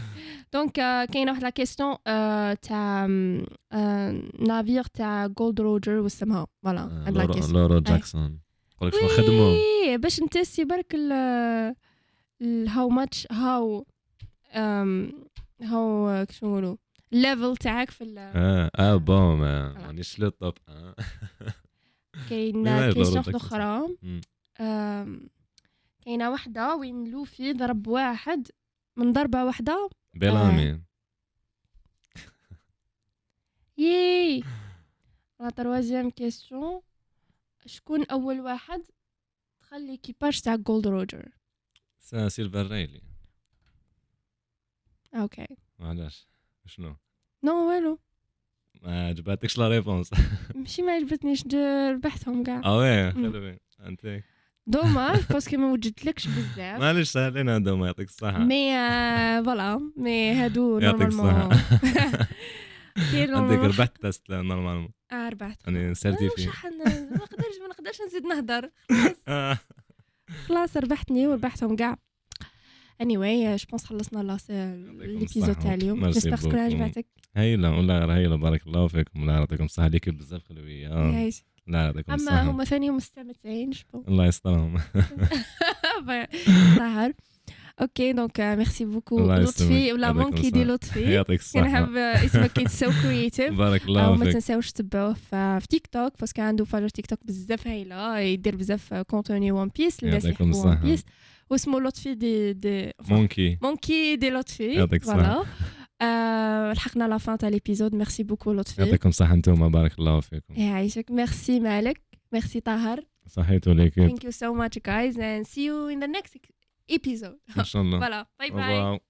S1: donc كاينة واحد la question تاع navire تاع جولد روجر واسمها voilà هاد la question
S2: أورو جاكسون يقول لك شنو خدموا
S1: باش ن tester برك ال how much how هو كيفاش نقولوا ال level تاعك في ال-
S2: آه آه bon ما مانيش le top آه
S1: كاين
S2: question
S1: أخرى. كاينة وحدة وين لوفي ضرب واحد. من ضربة واحدة
S2: بيلامي
S1: yeah. la troisième question شكون أول واحد دخل l'équipage تاع جولد روجر
S2: ça سيلفر رايلي.
S1: okay.
S2: علاش شنو
S1: non والو
S2: ما عجبتكش la réponse
S1: ماشي ما عجبتنيش ربحتهم كاع
S2: آه
S1: oui.
S2: حلوين انت
S1: dommage parce que ما وجدتلكش بزاف
S2: معليش ساهلين هذا ما يعطيك الصحة
S1: mais voilà mais هادو
S2: يعطيك الصحة عندك ربحت test normalement
S1: آه ربحت أنا certifié ما نقدرش ما نقدرش نزيد نهضر. خلاص ربحتني وربحتهم كاع ouais je pense خلصنا
S2: l'épisode.
S1: تاع اليوم j'espère تكون. عجبتك
S2: هايلة والله غير هايلة بارك الله فيكم. الله يعطيكم الصحة ليك بزاف خلوية آه.
S1: يعيش.
S2: الله يعطيكم
S1: أما
S2: الصحة
S1: هما ثاني مستمتعين
S2: الله يسترهم
S1: ظاهر okay donc merci
S2: beaucoup
S1: لطفي. ولا
S2: يعطيكم
S1: مونكي دي. لطفي
S2: يعطيك الصحة.
S1: كنحب اسمك كي so creative
S2: بارك الله
S1: وما
S2: فيك.
S1: تنساوش تتبعوه في تيك توك parce que عنده page تيك توك بزاف هايله يدير بزاف contenu ون بيس الناس
S2: يعطيكم
S1: يحبوا ون. بيس واسمه لطفي دي دي
S2: مونكي
S1: مونكي دي لطفي.
S2: يعطيك الصحة.
S1: voilà آه، لحقنا la fin تاع l'épisode merci beaucoup لطفي.
S2: يعطيكم الصحة أنتم بارك الله فيكم.
S1: يعيشك ميرسي مالك ميرسي طاهر.
S2: صحيتوا l'équipe
S1: thank you so much guys and see you in the next episode.
S2: إن شاء الله. Au
S1: bye
S2: revoir.